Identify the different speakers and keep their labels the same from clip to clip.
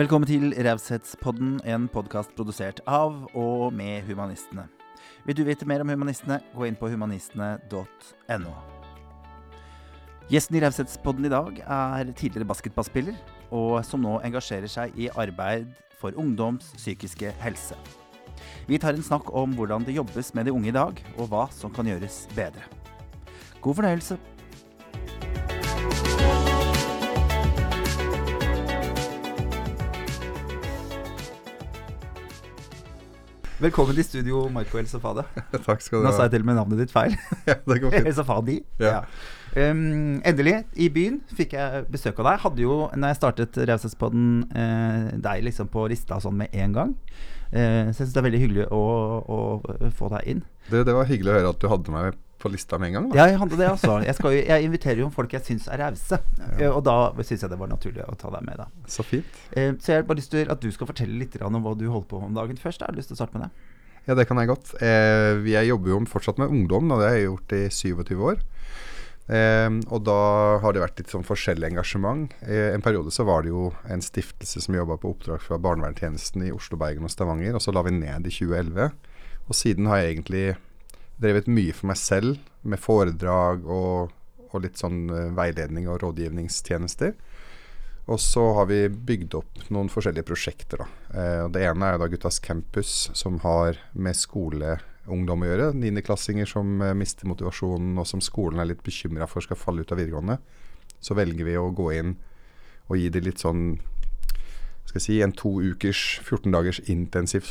Speaker 1: Velkommen til Raushetspodden, en podkast produsert av og med Humanistene. Vil du vite mer om Humanistene, gå inn på humanistene.no. Gjesten i Raushetspodden i dag er tidligere basketballspiller, og som nå engasjerer seg i arbeid for ungdoms psykiske helse. Vi tar en snakk om hvordan det jobbes med de unge i dag, og hva som kan gjøres bedre. God fornøyelse. Velkommen til studio, Marco El Safade.
Speaker 2: Takk skal du ha.
Speaker 1: Nå sa jeg til og med navnet ditt feil.
Speaker 2: Ja, det går
Speaker 1: El. Safadi.
Speaker 2: Ja.
Speaker 1: Um, endelig, i byen fikk jeg besøk av deg. Hadde jo, når jeg startet Raushetspodden, eh, deg liksom på lista sånn med en gang. Eh, så jeg syns det er veldig hyggelig å, å få deg inn.
Speaker 2: Det, det var hyggelig å høre at du hadde meg på lista med en gang. Da.
Speaker 1: Ja, jeg hadde det også. Jeg, skal jeg inviterer jo folk jeg syns er rause. Ja. og da syns jeg det var naturlig å ta deg med, da.
Speaker 2: Så fint.
Speaker 1: Eh, så jeg har bare lyst til at du skal fortelle litt om hva du holder på med om dagen først. Jeg har lyst til å starte med det.
Speaker 2: Ja, det kan jeg godt. Eh, jeg jobber jo fortsatt med ungdom, og det har jeg gjort i 27 år. Eh, og da har det vært litt sånn forskjellig engasjement. Eh, en periode så var det jo en stiftelse som jobba på oppdrag fra barnevernstjenesten i Oslo, Bergen og Stavanger, og så la vi ned i 2011. Og siden har jeg egentlig drevet mye for meg selv, med foredrag og, og litt sånn eh, veiledning og rådgivningstjenester. Og så har vi bygd opp noen forskjellige prosjekter. Eh, det ene er da Guttas Campus, som har med skoleungdom å gjøre. Niendeklassinger som eh, mister motivasjonen, og som skolen er litt bekymra for skal falle ut av videregående. Så velger vi å gå inn og gi dem litt sånn skal jeg si, en to ukers, 14 dagers intensiv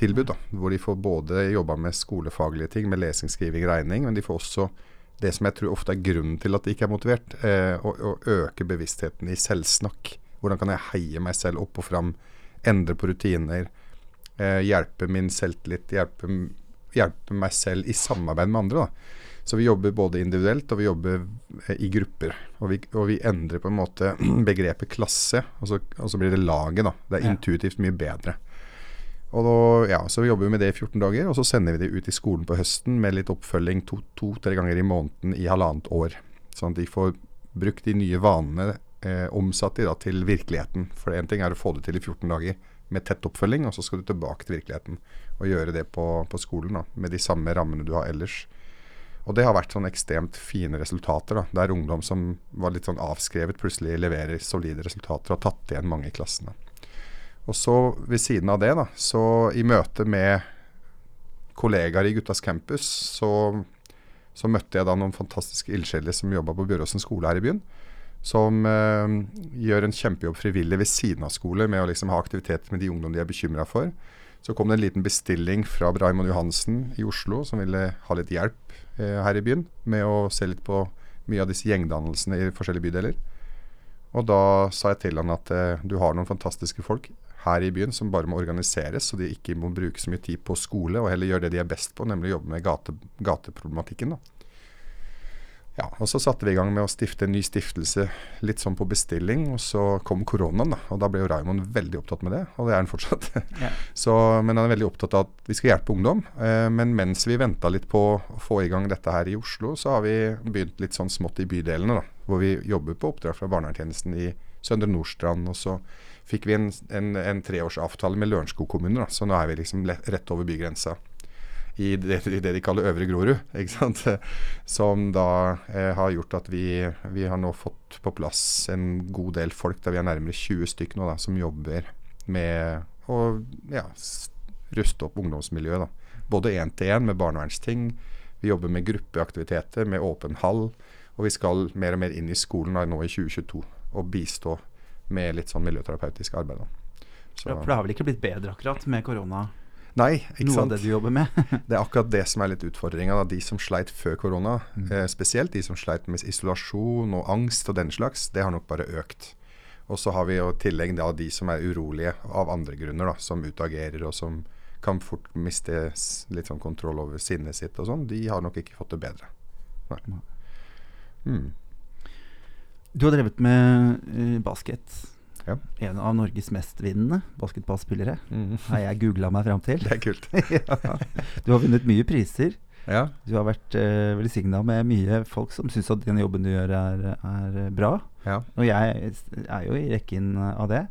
Speaker 2: sommerskoletilbud. da, Hvor de får både jobba med skolefaglige ting, med lesing, skriving, regning, men de får også det som jeg tror ofte er grunnen til at de ikke er motivert, eh, å, å øke bevisstheten i selvsnakk. Hvordan kan jeg heie meg selv opp og fram, endre på rutiner, eh, hjelpe min selvtillit, hjelpe, hjelpe meg selv i samarbeid med andre. da. Så vi jobber både individuelt og vi jobber eh, i grupper. Og vi, og vi endrer på en måte begrepet klasse, og så, og så blir det laget. da. Det er intuitivt mye bedre. Og da, ja, Så jobber vi med det i 14 dager, og så sender vi det ut i skolen på høsten med litt oppfølging to-tre ganger i måneden i halvannet år. Sånn at de får brukt de nye vanene eh, omsatt de da til virkeligheten. For én ting er å få det til i 14 dager med tett oppfølging, og så skal du tilbake til virkeligheten og gjøre det på, på skolen da, med de samme rammene du har ellers. Og det har vært sånn ekstremt fine resultater. da, Der ungdom som var litt sånn avskrevet, plutselig leverer solide resultater og har tatt igjen mange i klassene. Og så ved siden av det, da, så i møte med kollegaer i Guttas campus, så, så møtte jeg da noen fantastiske ildsjeler som jobba på Bjøråsen skole her i byen. Som eh, gjør en kjempejobb frivillig ved siden av skole med å liksom ha aktivitet med de ungdom de er bekymra for. Så kom det en liten bestilling fra Raymond Johansen i Oslo, som ville ha litt hjelp eh, her i byen med å se litt på mye av disse gjengdannelsene i forskjellige bydeler. Og da sa jeg til han at eh, du har noen fantastiske folk her i byen som bare må organiseres, så de ikke må bruke så mye tid på skole, og heller gjøre det de er best på, nemlig jobbe med gate, gateproblematikken. da. Ja, og Så satte vi i gang med å stifte en ny stiftelse litt sånn på bestilling, og så kom koronaen. da, og Da ble jo Raymond veldig opptatt med det, og det er han fortsatt.
Speaker 1: Ja.
Speaker 2: Så, men han er veldig opptatt av at vi skal hjelpe ungdom. Eh, men mens vi venta litt på å få i gang dette her i Oslo, så har vi begynt litt sånn smått i bydelene. da, Hvor vi jobber på oppdrag fra barnevernstjenesten i Søndre Nordstrand. Og så fikk vi en, en, en treårsavtale med Lørenskog kommune, da, så nå er vi liksom rett over bygrensa. I det, i det de kaller Øvre Grorud. Som da eh, har gjort at vi, vi har nå fått på plass en god del folk, da vi er nærmere 20 stykk nå, da, som jobber med å ja, ruste opp ungdomsmiljøet. da. Både én-til-én med barnevernsting, vi jobber med gruppeaktiviteter, med åpen hall. Og vi skal mer og mer inn i skolen da, nå i 2022 og bistå med litt sånn miljøterapeutisk arbeid. Så,
Speaker 1: For det har vel ikke blitt bedre akkurat med korona,
Speaker 2: nei, ikke
Speaker 1: noe av det du jobber med?
Speaker 2: Det er akkurat det som er litt utfordringa. De som sleit før korona,
Speaker 1: Mm.
Speaker 2: eh, spesielt de som sleit med isolasjon og angst og den slags, det har nok bare økt. Og så har vi jo i tillegg da de som er urolige av andre grunner, da, som utagerer og som kan fort miste litt sånn kontroll over sinnet sitt og sånn. De har nok ikke fått det bedre. Nei. Mm.
Speaker 1: Du har drevet med eh, basket.
Speaker 2: Ja.
Speaker 1: En av Norges mestvinnende basketballspillere,
Speaker 2: Mm.
Speaker 1: har jeg googla meg fram til.
Speaker 2: Det er kult.
Speaker 1: ja. Du har vunnet mye priser.
Speaker 2: Ja.
Speaker 1: Du har vært uh, velsigna med mye folk som syns at den jobben du gjør, er, er bra.
Speaker 2: ja.
Speaker 1: Og jeg er jo i rekken av det.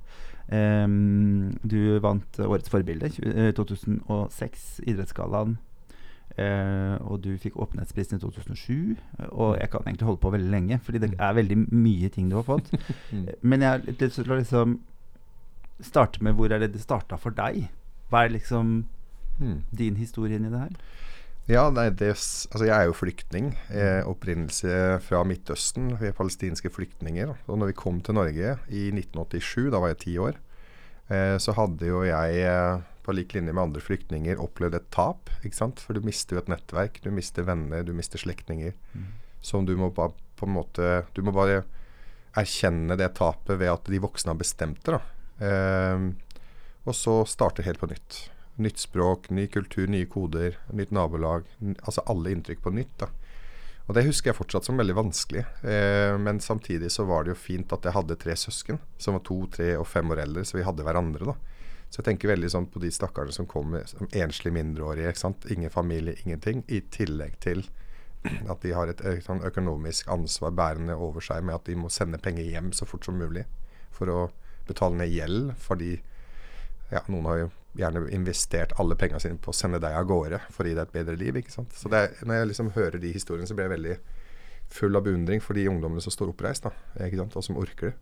Speaker 1: Um, du vant Årets forbilde tju- eh, 2006, Idrettsgallaen. Eh, og du fikk Åpenhetsprisen i 2007. Og jeg kan egentlig holde på veldig lenge, fordi det er veldig mye ting du har fått.
Speaker 2: Mm.
Speaker 1: Men jeg har litt lyst til å liksom starte med hvor er det det starta for deg? Hva er liksom
Speaker 2: Mm.
Speaker 1: din historie inni det her?
Speaker 2: Ja, nei, det, altså jeg er jo flyktning. Eh, opprinnelse fra Midtøsten. Vi er palestinske flyktninger. Og når vi kom til Norge i 1987, da var jeg ti år, eh, så hadde jo jeg eh, på lik linje med andre flyktninger opplevd et tap. ikke sant? For du mister jo et nettverk, du mister venner, du mister slektninger. Som du må bare på en måte Du må bare erkjenne det tapet ved at de voksne har bestemt det. da. Eh, og så starte helt på nytt. Nytt språk, ny kultur, nye koder, nytt nabolag. Altså alle inntrykk på nytt. da. Og det husker jeg fortsatt som veldig vanskelig. Eh, men samtidig så var det jo fint at jeg hadde tre søsken som var to, tre og fem år eldre, så vi hadde hverandre. da. Så jeg tenker veldig sånn på de stakkarene som kommer som enslige mindreårige. ikke sant? Ingen familie, ingenting. I tillegg til at de har et sånn økonomisk ansvar bærende over seg med at de må sende penger hjem så fort som mulig for å betale ned gjeld. Fordi ja, noen har jo gjerne investert alle pengene sine på å sende deg av gårde for å gi deg et bedre liv. ikke sant? Så er, Når jeg liksom hører de historiene, så blir jeg veldig full av beundring for de ungdommene som står oppreist, da, ikke sant? og som orker det.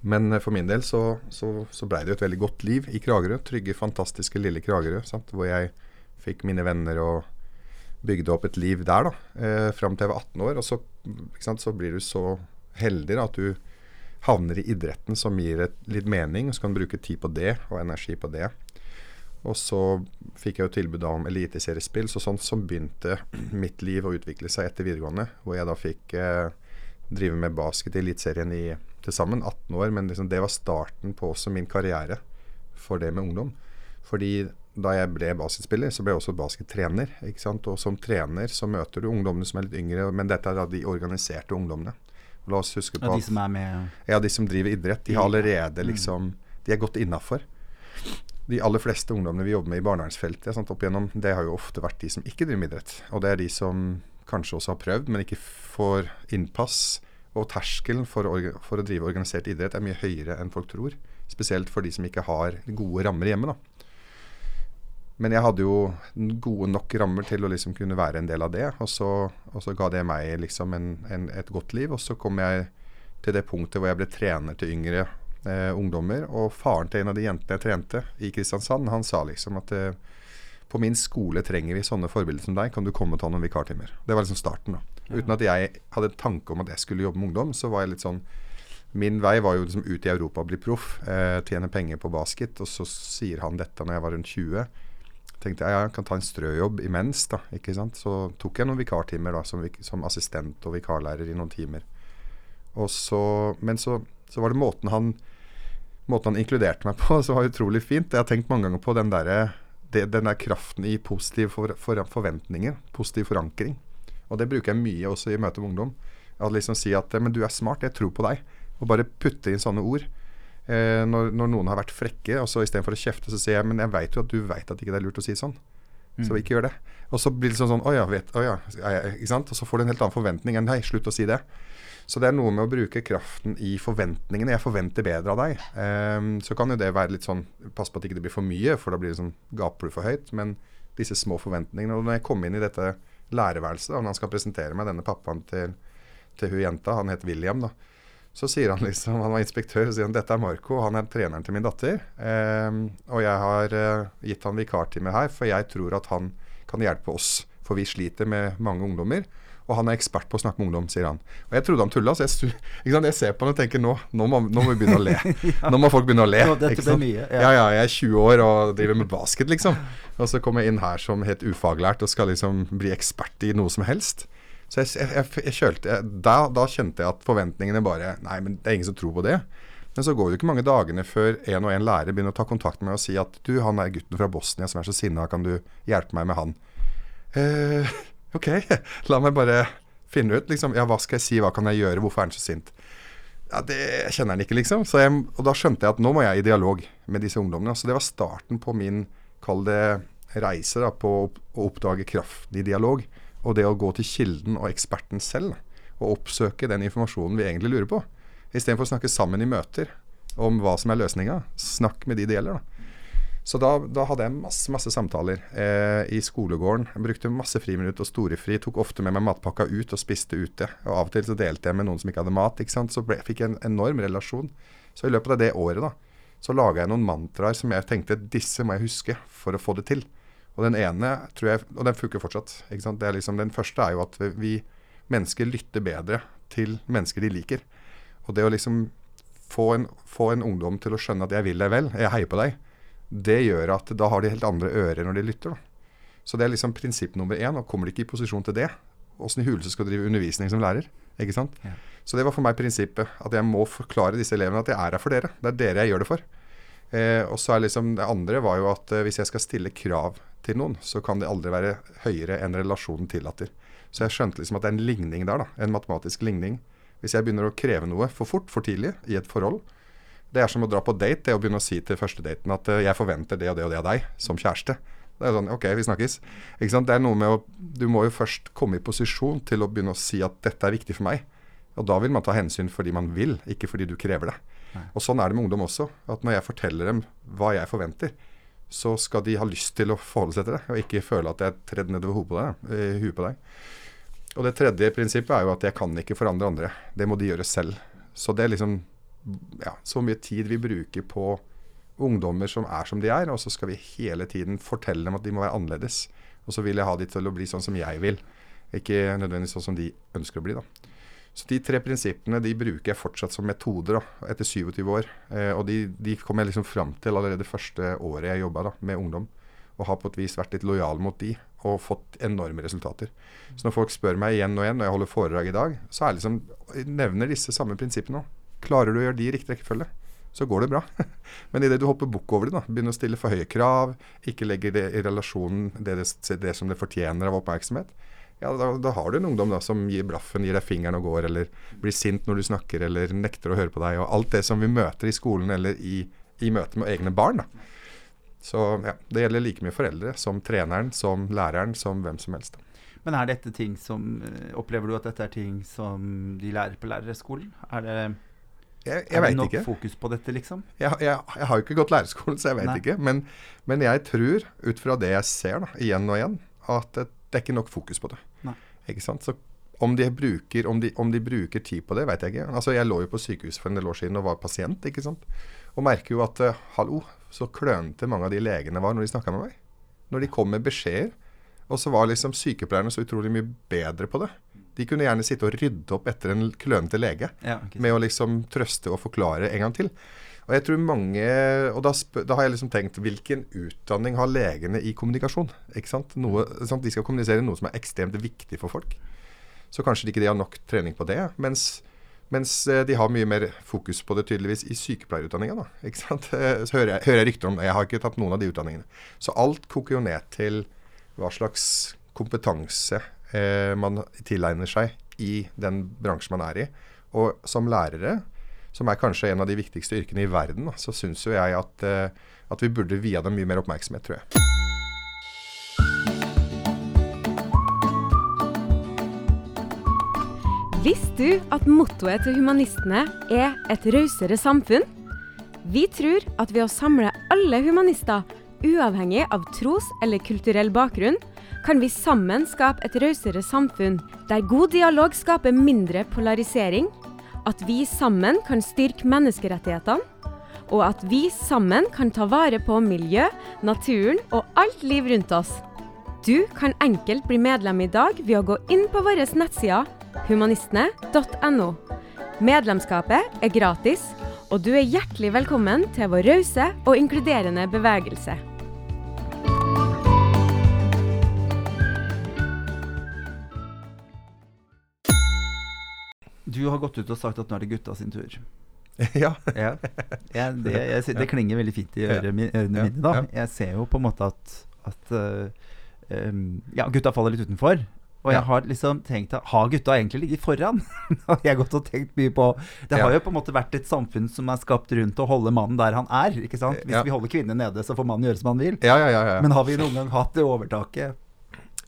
Speaker 2: Men eh, for min del så, så, så blei det jo et veldig godt liv i Kragerø. Trygge, fantastiske lille Kragerø. Sant? Hvor jeg fikk mine venner og bygde opp et liv der da, eh, fram til jeg var 18 år. Og så, sant, så blir du så heldig da, at du havner i idretten som gir et, litt mening, og så kan du bruke tid på det og energi på det. Og så fikk jeg jo tilbud om eliteseriespill, så sånn så begynte mitt liv å utvikle seg etter videregående, hvor jeg da fikk eh, drive med basket i Eliteserien i til sammen 18 år, men liksom det var starten på også min karriere for det med ungdom. Fordi da jeg ble basketspiller, så ble jeg også baskettrener. ikke sant? Og som trener så møter du ungdommene som er litt yngre, men dette er da de organiserte ungdommene. Og la oss huske på
Speaker 1: Ja, de som er med
Speaker 2: ja, de som driver idrett, de har allerede liksom De er godt innafor. De aller fleste ungdommene vi jobber med i barnevernsfeltet sant, opp igjennom, det har jo ofte vært de som ikke driver med idrett. Og det er de som kanskje også har prøvd, men ikke får innpass. Og terskelen for for å drive organisert idrett er mye høyere enn folk tror. Spesielt for de som ikke har gode rammer hjemme. da. Men jeg hadde jo gode nok rammer til å liksom kunne være en del av det. Og så, og så ga det meg liksom en, en, et godt liv. Og så kom jeg til det punktet hvor jeg ble trener til yngre eh, ungdommer. Og faren til en av de jentene jeg trente i Kristiansand, han sa liksom at eh, på min skole trenger vi sånne forbilder som deg. Kan du komme og ta noen vikartimer? Det var liksom starten. da. Uten at jeg hadde en tanke om at jeg skulle jobbe med ungdom, så var jeg litt sånn Min vei var jo liksom ut i Europa og bli proff, eh, tjene penger på basket. Og så sier han dette når jeg var rundt 20 tenkte jeg ja, jeg kan ta en strøjobb imens. da, ikke sant? Så tok jeg noen vikartimer da, som, som assistent og vikarlærer i noen timer. Og så, men så, så var det måten han, måten han inkluderte meg på som var utrolig fint. Jeg har tenkt mange ganger på den, der, den der kraften i positive for, for, forventninger. Positiv forankring. Og det bruker jeg mye også i møte med ungdom. At liksom si at men du er smart, jeg tror på deg. Og bare putte inn sånne ord. Eh, når, når noen har vært frekke, og så istedenfor å kjefte, så sier jeg men jeg veit jo at du veit at ikke det er lurt å si sånn. Så ikke gjør det. Og så blir det sånn sånn Å ja, vet, å ja, ikke sant? Og så får du en helt annen forventning enn Nei, slutt å si det. Så det er noe med å bruke kraften i forventningene. Jeg forventer bedre av deg. Um, så kan jo det være litt sånn Pass på at ikke det blir for mye, for da blir det sånn gaper du for høyt. Men disse små forventningene. Og når jeg kom inn i dette lærerværelset, og når han skal presentere meg, denne pappaen til, til hun jenta, han het William, da. Så sier han liksom, han var inspektør, og sier han dette er Marco, han er treneren til min datter. Eh, og jeg har eh, gitt han vikartime her, for jeg tror at han kan hjelpe oss. For vi sliter med mange ungdommer. Og han er ekspert på å snakke med ungdom, sier han. Og jeg trodde han tulla, så jeg, jeg ser på han og tenker nå, nå, må, nå må vi begynne å le. Nå må folk begynne å le.
Speaker 1: Nå, dette ble mye, ja.
Speaker 2: Ja. ja, jeg er 20 år og driver med basket, liksom. Og så kommer jeg inn her som helt ufaglært og skal liksom bli ekspert i noe som helst. Så jeg, jeg, jeg, kjølte da, da kjente jeg at forventningene bare Nei, men det er ingen som tror på det. Men så går det ikke mange dagene før en og en lærer begynner å ta kontakt med meg og si at du, han er gutten fra Bosnia som er så sinna, kan du hjelpe meg med han? Eh, ok, la meg bare finne ut, liksom. Ja, hva skal jeg si, hva kan jeg gjøre, hvorfor er han så sint? Ja, Det kjenner han ikke, liksom. Jeg, og da skjønte jeg at nå må jeg i dialog med disse ungdommene. Så det var starten på min, kall det reise da, på å oppdage kraften i dialog. Og det å gå til kilden og eksperten selv. Og oppsøke den informasjonen vi egentlig lurer på. Istedenfor å snakke sammen i møter om hva som er løsninga. Snakk med de det gjelder. da. Så da, da, hadde jeg masse masse samtaler eh, i skolegården. Jeg brukte masse friminutt og storefri. Tok ofte med meg matpakka ut og spiste ute. Og Av og til så delte jeg med noen som ikke hadde mat. ikke? Så ble, fikk jeg en enorm relasjon. Så i løpet av det året da, så laga jeg noen mantraer som jeg tenkte disse må jeg huske for å få det til. Og den ene tror jeg, og den funker fortsatt. liksom, den første er jo at vi mennesker lytter bedre til mennesker de liker. Og det å liksom få en, få en ungdom til å skjønne at jeg vil deg vel, jeg heier på deg det gjør at da har de helt andre ører når de lytter. Da. Så det er liksom prinsipp nummer én. Og kommer de ikke i posisjon til det, åssen i huleste skal du drive undervisning som lærer? Ikke sant? Ja. Så det var for meg prinsippet. At jeg må forklare disse elevene at jeg er her for dere. Det er dere jeg gjør det for. Eh, og så er liksom det andre var jo at eh, hvis jeg skal stille krav til noen, så kan det aldri være høyere enn relasjonen tillater. Så jeg skjønte liksom at det er en ligning der, da. En matematisk ligning. Hvis jeg begynner å kreve noe for fort, for tidlig, i et forhold, det er som å dra på date, det å begynne å si til førstedaten at uh, jeg forventer det og det og det av deg, som kjæreste. Det er sånn OK, vi snakkes. Ikke sant? Det er noe med å Du må jo først komme i posisjon til å begynne å si at dette er viktig for meg. Og da vil man ta hensyn fordi man vil, ikke fordi du krever det. Nei. Og sånn er det med ungdom også. At når jeg forteller dem hva jeg forventer, så skal de ha lyst til å forholde seg til det, og ikke føle at jeg er tredd nedover hodet huet på deg. Og det tredje prinsippet er jo at jeg kan ikke forandre andre. Det må de gjøre selv. Så det er liksom ja, så mye tid vi bruker på ungdommer som er som de er, og så skal vi hele tiden fortelle dem at de må være annerledes. Og så vil jeg ha de til å bli sånn som jeg vil, ikke nødvendigvis sånn som de ønsker å bli. da. Så De tre prinsippene de bruker jeg fortsatt som metoder da, etter 27 år. Eh, og de, de, kom jeg liksom fram til allerede første året jeg jobba med ungdom. Og har på et vis vært litt lojal mot de og fått enorme resultater. Så når folk spør meg igjen og igjen når jeg holder foredrag i dag, så er liksom, nevner disse samme prinsippene òg. Klarer du å gjøre de i riktig rekkefølge, så går det bra. Men idet du hopper bukk over det, da, begynner å stille for høye krav, ikke legger det i relasjonen det, det, det som det fortjener av oppmerksomhet, ja, da, da, har du en ungdom da, som gir blaffen, gir deg fingeren og går, eller blir sint når du snakker, eller nekter å høre på deg. Og alt det som vi møter i skolen eller i, i møte med egne barn. Da. Så ja, det gjelder like mye foreldre som treneren, som læreren, som hvem som helst.
Speaker 1: Men er dette ting som eh, Opplever du at dette er ting som de lærer på lærerskolen? Er det
Speaker 2: jeg, jeg er det nok
Speaker 1: ikke. fokus på dette, liksom?
Speaker 2: Jeg, jeg, jeg har jo ikke gått lærerskolen, så jeg vet Nei. ikke. Men, men, jeg tror, ut fra det jeg ser da, igjen og igjen, at det, det er ikke nok fokus på det. Nei. Ikke sant? Så om de, bruker, om, de, om de, bruker, tid på det, vet jeg ikke. Altså, Jeg lå jo på sykehus for en del år siden og var pasient. ikke sant? Og merker jo at uh, hallo, så klønete mange av de legene var når de snakka med meg. Når de kom med beskjeder. Og så var liksom sykepleierne så utrolig mye bedre på det. De kunne gjerne sitte og rydde opp etter en klønete lege. Ja, okay. Med å liksom trøste og forklare en gang til. Og jeg tror mange, og da, da, har jeg liksom tenkt Hvilken utdanning har legene i kommunikasjon? Ikke sant? Noe, sant? De skal kommunisere noe som er ekstremt viktig for folk. Så kanskje ikke de har nok trening på det. Mens, mens eh, de har mye mer fokus på det tydeligvis i sykepleierutdanninga. Så hører jeg, hører jeg rykter om det. Jeg har ikke tatt noen av de utdanningene. Så alt koker jo ned til hva slags kompetanse eh, man tilegner seg i den bransjen man er i. Og som lærere, som er kanskje en av de viktigste yrkene i verden, så syns jo jeg at, eh, at vi burde vie dem mye mer oppmerksomhet, tror jeg.
Speaker 3: Visste du at mottoet til humanistene er 'et rausere samfunn'? Vi tror at ved å samle alle humanister, uavhengig av tros- eller kulturell bakgrunn, kan vi sammen skape et rausere samfunn, der god dialog skaper mindre polarisering, at vi sammen kan styrke menneskerettighetene, og at vi sammen kan ta vare på miljø, naturen og alt liv rundt oss. Du kan enkelt bli medlem i dag ved å gå inn på våre nettsider humanistene.no. Medlemskapet er gratis, og du er hjertelig velkommen til vår rause og inkluderende bevegelse.
Speaker 1: Du har gått ut og sagt at nå er det gutta sin tur.
Speaker 2: ja.
Speaker 1: ja. ja det, jeg, det, klinger veldig fint i ørene mine. da. Jeg ser jo på en måte at, at uh, um, ja, gutta faller litt utenfor. Og jeg har liksom tenkt at har gutta egentlig ligget foran? har jeg gått og tenkt mye på. Det har jo på en måte vært et samfunn som er skapt rundt å holde mannen der han er. ikke sant? Hvis vi holder kvinnen nede, så får mannen gjøre som han vil.
Speaker 2: Ja, ja, ja, ja.
Speaker 1: Men har vi noen gang hatt det overtaket?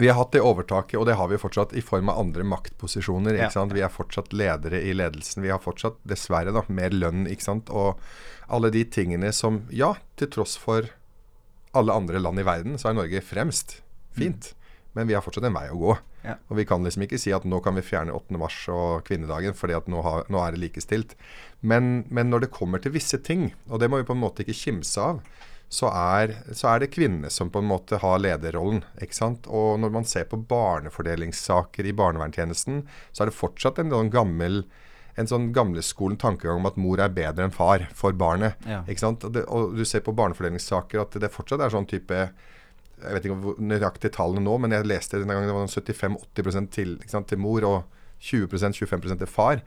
Speaker 2: Vi har hatt det overtaket, og det har vi fortsatt i form av andre maktposisjoner.
Speaker 1: Ja.
Speaker 2: ikke sant? Vi er fortsatt ledere i ledelsen. Vi har fortsatt, dessverre, da, mer lønn. ikke sant? Og alle de tingene som Ja, til tross for alle andre land i verden, så er Norge fremst. Fint. Men vi har fortsatt en vei å gå.
Speaker 1: Ja.
Speaker 2: Og vi kan liksom ikke si at nå kan vi fjerne 8. mars og kvinnedagen, fordi at nå, har, nå er det likestilt. Men, men når det kommer til visse ting, og det må vi på en måte ikke kimse av, så er, så er det kvinnene som på en måte har lederrollen. ikke sant? Og når man ser på barnefordelingssaker i barnevernstjenesten, så er det fortsatt en sånn gammel en sånn gamleskolen tankegang om at mor er bedre enn far for barnet.
Speaker 1: Ja.
Speaker 2: ikke sant? Og, det, og du ser på barnefordelingssaker at det fortsatt er sånn type jeg vet ikke hvor nøyaktig tallene nå, men jeg leste denne gangen det var 75-80 til, til mor og 20-25 til far.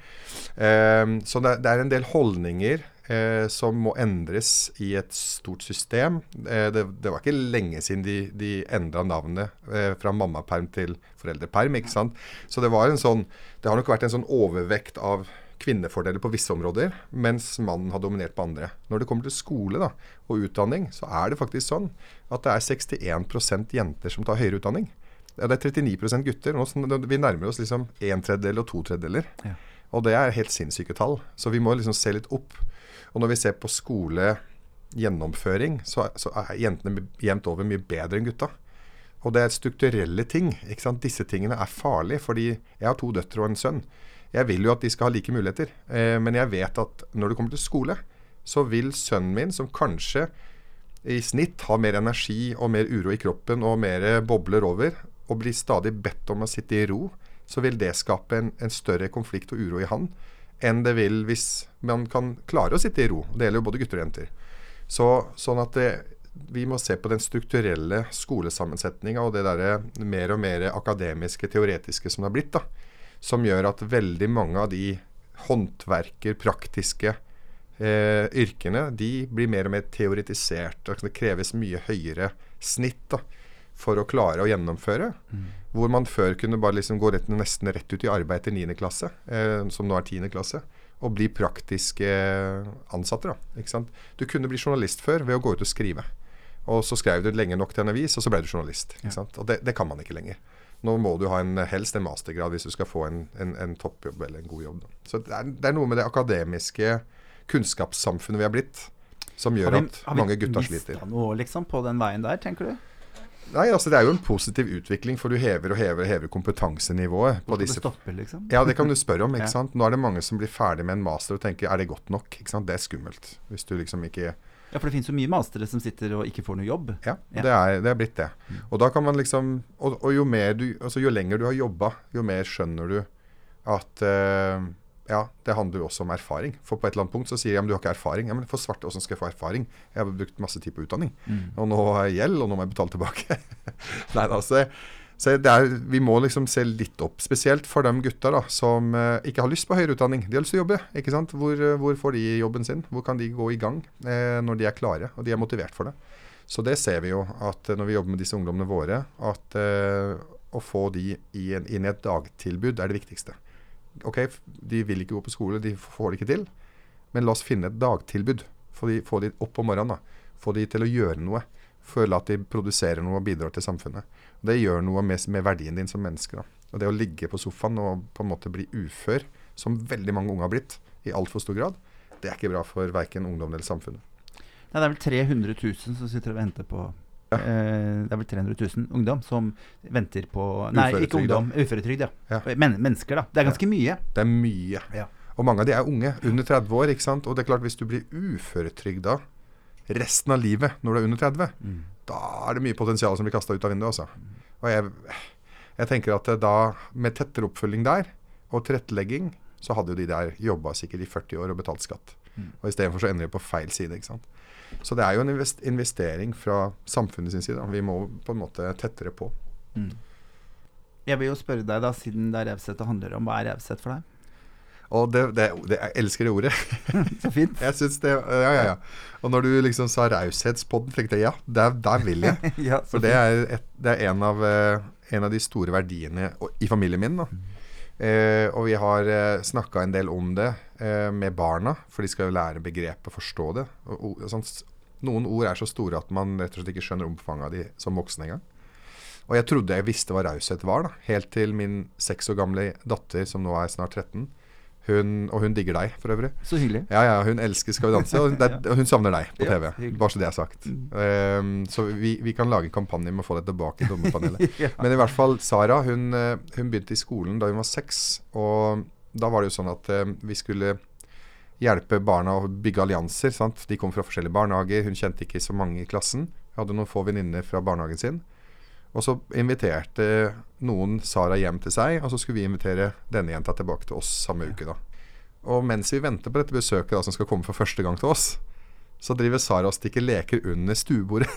Speaker 2: Um, så det, det er en del holdninger eh, som må endres i et stort system. Eh, det, det var ikke lenge siden de, de endra navnet eh, fra mammaperm til foreldreperm. ikke sant? Så det var en sånn Det har nok vært en sånn overvekt av kvinnefordeler på visse områder, mens mannen har dominert på andre. Når det kommer til skole da, og utdanning, så er det faktisk sånn at det er 61% jenter som tar høyere utdanning. Ja, det er 39% gutter. Nå, vi nærmer oss liksom en tredjedel og to tredjedeler.
Speaker 1: Ja.
Speaker 2: Og det er helt sinnssyke tall. Så vi må liksom se litt opp. Og når vi ser på skolegjennomføring, så, så er jentene jevnt over mye bedre enn gutta. Og det er strukturelle ting. ikke sant? Disse tingene er farlige, fordi jeg har to døtre og en sønn. Jeg vil jo at de skal ha like muligheter, eh, men jeg vet at når det kommer til skole, så vil sønnen min, som kanskje i snitt har mer energi og mer uro i kroppen og mer bobler over, og blir stadig bedt om å sitte i ro, så vil det skape en, en større konflikt og uro i han enn det vil hvis man kan klare å sitte i ro. Det gjelder jo både gutter og jenter. Så, sånn at det, vi må se på den strukturelle skolesammensetninga og det derre mer og mer akademiske, teoretiske som det har blitt. da, Som gjør at veldig mange av de håndverker, praktiske eh, yrkene, de blir mer og mer teoretisert. Det kreves mye høyere snitt da, for å klare å gjennomføre. Hvor man før kunne bare liksom gå rett, nesten rett ut i arbeid til 9. klasse, eh, som nå er 10. klasse, og bli praktiske ansatte. Da? Du kunne bli journalist før ved å gå ut og skrive. Og så skrev du lenge nok til en avis, og så ble du journalist. Sant? Og det, det kan man ikke lenger. Nå må du ha en, helst en mastergrad hvis du skal få en, en, en toppjobb eller en god jobb. Da. Så det er, det er noe med det akademiske kunnskapssamfunnet vi har blitt, som gjør at mange gutta sliter.
Speaker 1: Har vi mista noe liksom på den veien der, tenker du?
Speaker 2: Nei, altså Det er jo en positiv utvikling, for du hever og hever og hever kompetansenivået. på
Speaker 1: disse. det stopper, liksom?
Speaker 2: Ja, det kan du spørre om. ikke
Speaker 1: Ja.
Speaker 2: sant? Nå er det mange som blir ferdig med en master og tenker er det godt nok? ikke sant? Det er skummelt. Hvis du liksom ikke
Speaker 1: Ja, for det finnes jo mye mastere som sitter og ikke får noe jobb.
Speaker 2: Ja,
Speaker 1: Ja.
Speaker 2: Det, er, det er blitt det. Og da kan man liksom Og, og jo, mer du, altså jo lenger du har jobba, jo mer skjønner du at eh, ja, det handler jo også om erfaring. For på et eller annet punkt så sier jeg men du har ikke erfaring. Ja, men for svarte, åssen skal jeg få erfaring? Jeg har brukt masse tid på utdanning. Og nå har jeg gjeld, og nå må jeg betale tilbake. Nei, altså, så det er, Vi må liksom se litt opp, spesielt for de gutta da, som eh, ikke har lyst på høyere utdanning. De har lyst til å jobbe. ikke sant? Hvor, eh, hvor får de jobben sin? Hvor kan de gå i gang eh, når de er klare og de er motivert for det? Så det ser vi jo at eh, når vi jobber med disse ungdommene våre, at eh, å få de i en, inn i et dagtilbud er det viktigste. Ok, de vil ikke gå på skole, de får det ikke til. Men la oss finne et dagtilbud. Få de, få de opp om morgenen. da. Få de til å gjøre noe. Føle at de produserer noe og bidrar til samfunnet. Det gjør noe med, med verdien din som menneske. da. Og det å ligge på sofaen og på en måte bli ufør, som veldig mange unge har blitt, i altfor stor grad, det er ikke bra for verken ungdom eller samfunnet.
Speaker 1: Nei, det er vel 300 000 som sitter og venter på eh, Det er vel 300 000 ungdom som venter på Nei, ikke
Speaker 2: Uføretrygd,
Speaker 1: ungdom. Uføretrygd, ja.
Speaker 2: Ja.
Speaker 1: Men, mennesker, da. Det er ganske mye.
Speaker 2: Det er mye.
Speaker 1: Ja.
Speaker 2: Og mange av de er unge, under 30 år. ikke sant? Og det er klart, hvis du blir uføretrygda resten av livet når du er under 30, da er det mye potensial som blir kasta ut av vinduet. altså. Og jeg, jeg tenker at eh, da, med tettere oppfølging der, og tilrettelegging, så hadde jo de der jobba sikkert i 40 år og betalt skatt. Og istedenfor så ender de på feil side. ikke sant? Så det er jo en investering fra samfunnet sin side. Vi må på en måte tettere på.
Speaker 1: Jeg vil jo spørre deg, da, siden det er Revset det handler om, hva er Revset for deg?
Speaker 2: Og det, det, det, jeg elsker det ordet.
Speaker 1: Så fint.
Speaker 2: jeg synes det, ja, ja, ja. Og når du liksom sa raushetspodden, tenkte jeg ja, der, der vil jeg.
Speaker 1: ja,
Speaker 2: For det er, et, det er en, av, eh, en av de store verdiene i familien min. Da. Eh, og vi har eh, snakka en del om det eh, med barna, for de skal jo lære begrepet, forstå det. Og, og, sånn, noen ord er så store at man rett og slett ikke skjønner omfanget av de som voksen engang. Og jeg trodde jeg visste hva raushet var, da. Helt til min seks år gamle datter, som nå er snart 13, hun, og hun digger deg for øvrig.
Speaker 1: Så hyggelig.
Speaker 2: Ja, ja, hun elsker Skal vi danse, og, det, og hun savner deg på TV.
Speaker 1: Ja,
Speaker 2: Bare så det er sagt. Um, så vi, vi kan lage en kampanje med å få deg tilbake i dommerpanelet.
Speaker 1: ja.
Speaker 2: Men i hvert fall Sara, hun, eh, hun begynte i skolen da hun var seks. Og da var det jo sånn at eh, vi skulle hjelpe barna å bygge allianser. Sant? De kom fra forskjellige barnehager. Hun kjente ikke så mange i klassen. Hun Hadde noen få venninner fra barnehagen sin. Og så inviterte noen Sara hjem til seg, og så skulle vi invitere denne jenta tilbake til oss samme uke. da. Og mens vi venter på dette besøket da, som skal komme for første gang til oss, så driver Sara og stikker leker under stuebordet.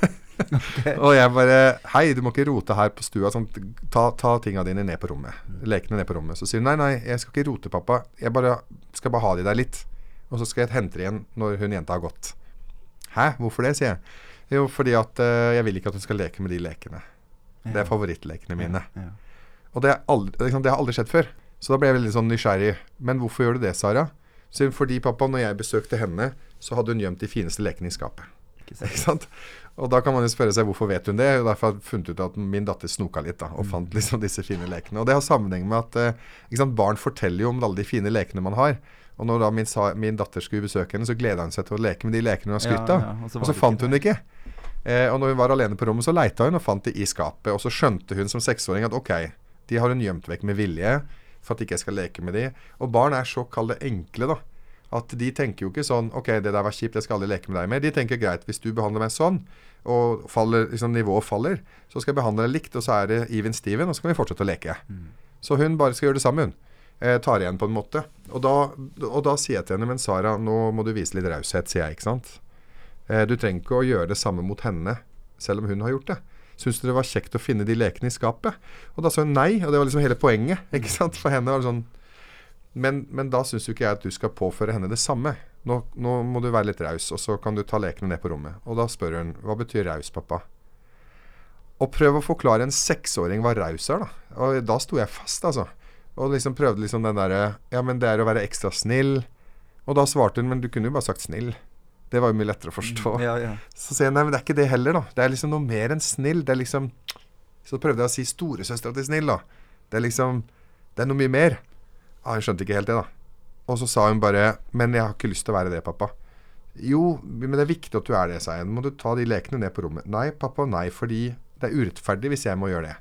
Speaker 2: og jeg bare Hei, du må ikke rote her på stua. Sånn, ta, ta tinga dine ned på rommet. Lekene ned på rommet. Så sier hun nei, nei, jeg skal ikke rote, pappa. Jeg bare skal bare ha de der litt. Og så skal jeg hente de igjen når hun jenta har gått. Hæ, hvorfor det, sier jeg. Jo, fordi at uh, jeg vil ikke at hun skal leke med de lekene. Det er favorittlekene mine.
Speaker 1: Ja.
Speaker 2: Og det, er aldri, liksom, det har aldri skjedd før. Så da ble jeg veldig sånn nysgjerrig. Men hvorfor gjør du det, Sara? Så fordi pappa, når jeg besøkte henne, så hadde hun gjemt de fineste lekene i skapet.
Speaker 1: Ikke sant?
Speaker 2: Ikke sant? Og da kan man jo spørre seg hvorfor vet hun det. Og derfor har jeg funnet ut at min datter snoka litt da, og fant liksom disse fine lekene. Og det har sammenheng med at eh, sant, barn forteller jo om alle de fine lekene man har. Og når da min, min datter skulle besøke henne, så gleda hun seg til å leke med de lekene hun har skrytt av.
Speaker 1: Ja, ja, og så
Speaker 2: og så fant hun det ikke. Eh, og når hun var alene på rommet, så leita hun og fant det i skapet. Og så skjønte hun som seksåring at ok, de har hun gjemt vekk med vilje for at ikke jeg skal leke med de. Og barn er så kall det enkle, da. At de tenker jo ikke sånn OK, det der var kjipt, jeg skal aldri leke med deg mer. De tenker greit, hvis du behandler meg sånn, og faller, liksom, nivået faller, så skal jeg behandle deg likt, og så er det even steven, og så kan vi fortsette å leke. Så hun bare skal gjøre det samme, hun. Eh, tar igjen på en måte. Og da, og da sier jeg til henne, men Sara, nå må du vise litt raushet, sier jeg, ikke sant. Eh, du trenger ikke å gjøre det samme mot henne, selv om hun har gjort det. Syns du det var kjekt å finne de lekene i skapet? Og da sa hun nei, og det var liksom hele poenget. ikke sant? For henne var det sånn Men, men da syns jo ikke jeg at du skal påføre henne det samme. Nå, nå må du være litt raus, og så kan du ta lekene ned på rommet. Og da spør hun hva betyr raus, pappa? Og prøv å forklare en seksåring hva raus er, da. Og da sto jeg fast, altså. Og liksom prøvde liksom den derre Ja, men det er å være ekstra snill. Og da svarte hun, men du kunne jo bare sagt snill. Det var jo mye lettere å forstå.
Speaker 1: Ja, ja.
Speaker 2: Så sier jeg nei, men det er ikke det heller, da. Det er liksom noe mer enn snill. Det er liksom Så prøvde jeg å si storesøstera til snill, da. Det er liksom Det er noe mye mer. Ja, hun skjønte ikke helt det, da. Og så sa hun bare Men jeg har ikke lyst til å være det, pappa. Jo, men det er viktig at du er det, sa jeg. Må du ta de lekene ned på rommet? Nei, pappa, nei, fordi det er urettferdig hvis jeg må gjøre det.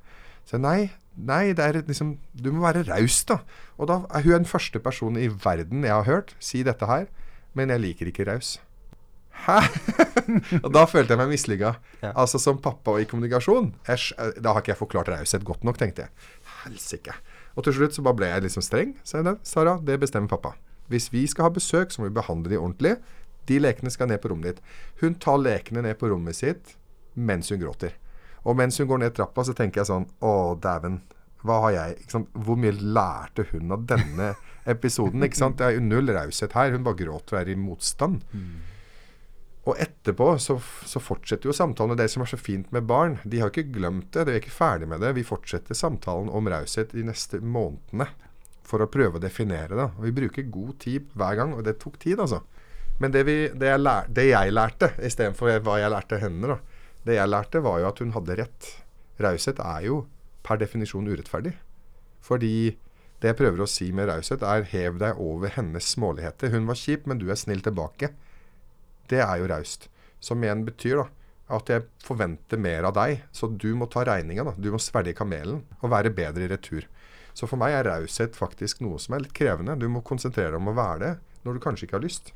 Speaker 2: Så nei, nei, det er liksom Du må være raus, da. Og da er hun den første personen i verden jeg har hørt si dette her. Men jeg liker ikke raus. Hæ? og da følte jeg meg mislykka.
Speaker 1: Ja.
Speaker 2: Altså som pappa og i kommunikasjon. Æsj, eh, da har ikke jeg forklart raushet godt nok, tenkte jeg. Helsike. Og til slutt så bare ble jeg liksom streng. Så jeg, Sara, det bestemmer pappa. Hvis vi skal ha besøk, så må vi behandle de ordentlig. De lekene skal ned på rommet ditt. Hun tar lekene ned på rommet sitt mens hun gråter. Og mens hun går ned trappa, så tenker jeg sånn Å, dæven. Hva har jeg? Hvor mye lærte hun av denne episoden? ikke sant? Det er jo null raushet her. Hun bare gråter og er i motstand. Og etterpå så, så fortsetter jo samtalen. Og det som er så fint med barn, de har ikke glemt det. De er ikke ferdig med det. Vi fortsetter samtalen om raushet de neste månedene for å prøve å definere det. Og vi bruker god tid hver gang, og det tok tid, altså. Men det, vi, det, jeg, lær, det jeg lærte, istedenfor hva jeg lærte henne, da, det jeg lærte, var jo at hun hadde rett. Raushet er jo per definisjon urettferdig. Fordi det jeg prøver å si med raushet, er hev deg over hennes småligheter. Hun var kjip, men du er snill tilbake. Det er jo raust. Som igjen betyr da at jeg forventer mer av deg, så du må ta regninga. Du må svelge kamelen og være bedre i retur. Så for meg er raushet faktisk noe som er litt krevende. Du må konsentrere deg om å være det når du kanskje ikke har lyst.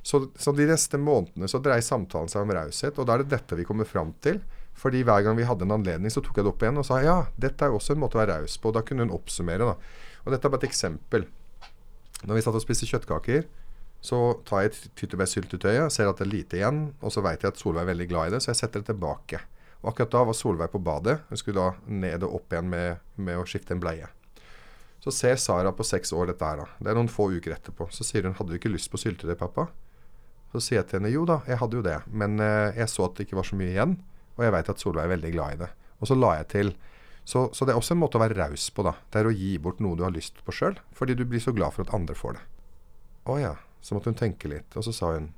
Speaker 2: Så, så de neste månedene så dreier samtalen seg om raushet, og da er det dette vi kommer fram til. Fordi hver gang vi hadde en anledning, så tok jeg det opp igjen og sa ja, dette er jo også en måte å være raus på. Da kunne hun oppsummere, da. Og dette er bare et eksempel. Når vi satt og spiste kjøttkaker, så tar jeg tyttebærsyltetøyet, ser at det er lite igjen, og så vet jeg at Solveig er veldig glad i det, så jeg setter det tilbake. Og akkurat da var Solveig på badet. Hun skulle da ned og opp igjen med, med å skifte en bleie. Så ser Sara på seks år dette her, da. Det er noen få uker etterpå. Så sier hun 'Hadde du ikke lyst på syltetøy, pappa?' Så sier jeg til henne 'Jo da, jeg hadde jo det, men eh, jeg så at det ikke var så mye igjen', og jeg veit at Solveig er veldig glad i det. Og så la jeg til så, så det er også en måte å være raus på, da. Det er å gi bort noe du har lyst på sjøl, fordi du blir så glad for at andre får det. Å ja. Så måtte hun tenke litt, og så sa hun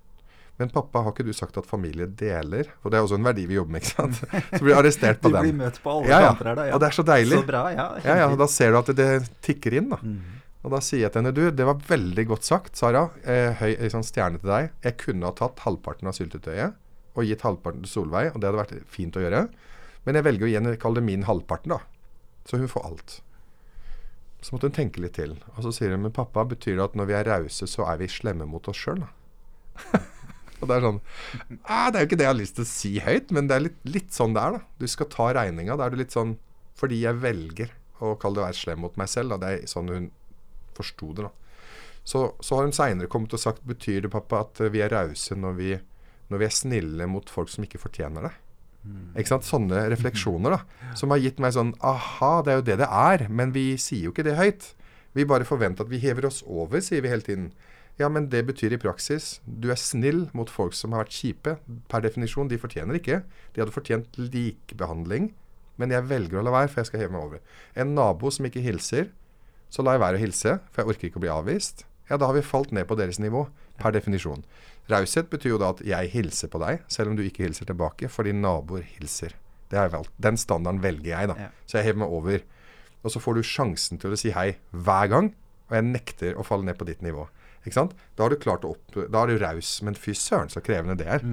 Speaker 2: men pappa, har ikke du sagt at familie deler? For det er også en verdi vi jobber med, ikke sant. Så blir du arrestert på
Speaker 1: Du
Speaker 2: den.
Speaker 1: blir møtt på alle
Speaker 2: Ja, ja.
Speaker 1: kanter her, da. Ja.
Speaker 2: Og det er så deilig.
Speaker 1: Så bra, ja.
Speaker 2: Ja, ja,
Speaker 1: og
Speaker 2: da ser du at det, det tikker inn, da.
Speaker 1: Mm.
Speaker 2: Og da sier jeg til henne du, det var veldig godt sagt, Sara. Eh, høy sånn stjerne til deg. Jeg kunne ha tatt halvparten av syltetøyet og gitt halvparten til Solveig, og det hadde vært fint å gjøre. Men jeg velger å gi henne, kall det min halvparten, da. Så hun får alt. Så måtte hun tenke litt til. Og så sier hun men pappa, betyr det at når vi er rause, så er vi slemme mot oss sjøl, da? og det er sånn ah, Det er jo ikke det jeg har lyst til å si høyt, men det er litt, litt sånn det er, da. Du skal ta regninga. Da er du litt sånn Fordi jeg velger å kalle det å være slem mot meg selv, da. Det er sånn hun forsto det, da. Så, så har hun seinere kommet og sagt Betyr det, pappa, at vi er rause når når vi er snille mot folk som ikke fortjener det? Ikke sant? Sånne refleksjoner da som har gitt meg sånn Aha, det er jo det det er. Men vi sier jo ikke det høyt. Vi bare forventer at vi hever oss over, sier vi hele tiden. Ja, men det betyr i praksis du er snill mot folk som har vært kjipe. Per definisjon, de fortjener ikke. De hadde fortjent likebehandling. Men jeg velger å la være, for jeg skal heve meg over. En nabo som ikke hilser, så lar jeg være å hilse, for jeg orker ikke å bli avvist. Ja, da har vi falt ned på deres nivå, per definisjon. Raushet betyr jo da at jeg hilser på deg, selv om du ikke hilser tilbake, fordi naboer hilser. Den standarden velger jeg, da.
Speaker 1: Ja.
Speaker 2: Så jeg hever meg over. Og så får du sjansen til å si hei hver gang, og jeg nekter å falle ned på ditt nivå. Ikke sant? Da har du klart å opp... Da er du raus, men fy søren så krevende det er.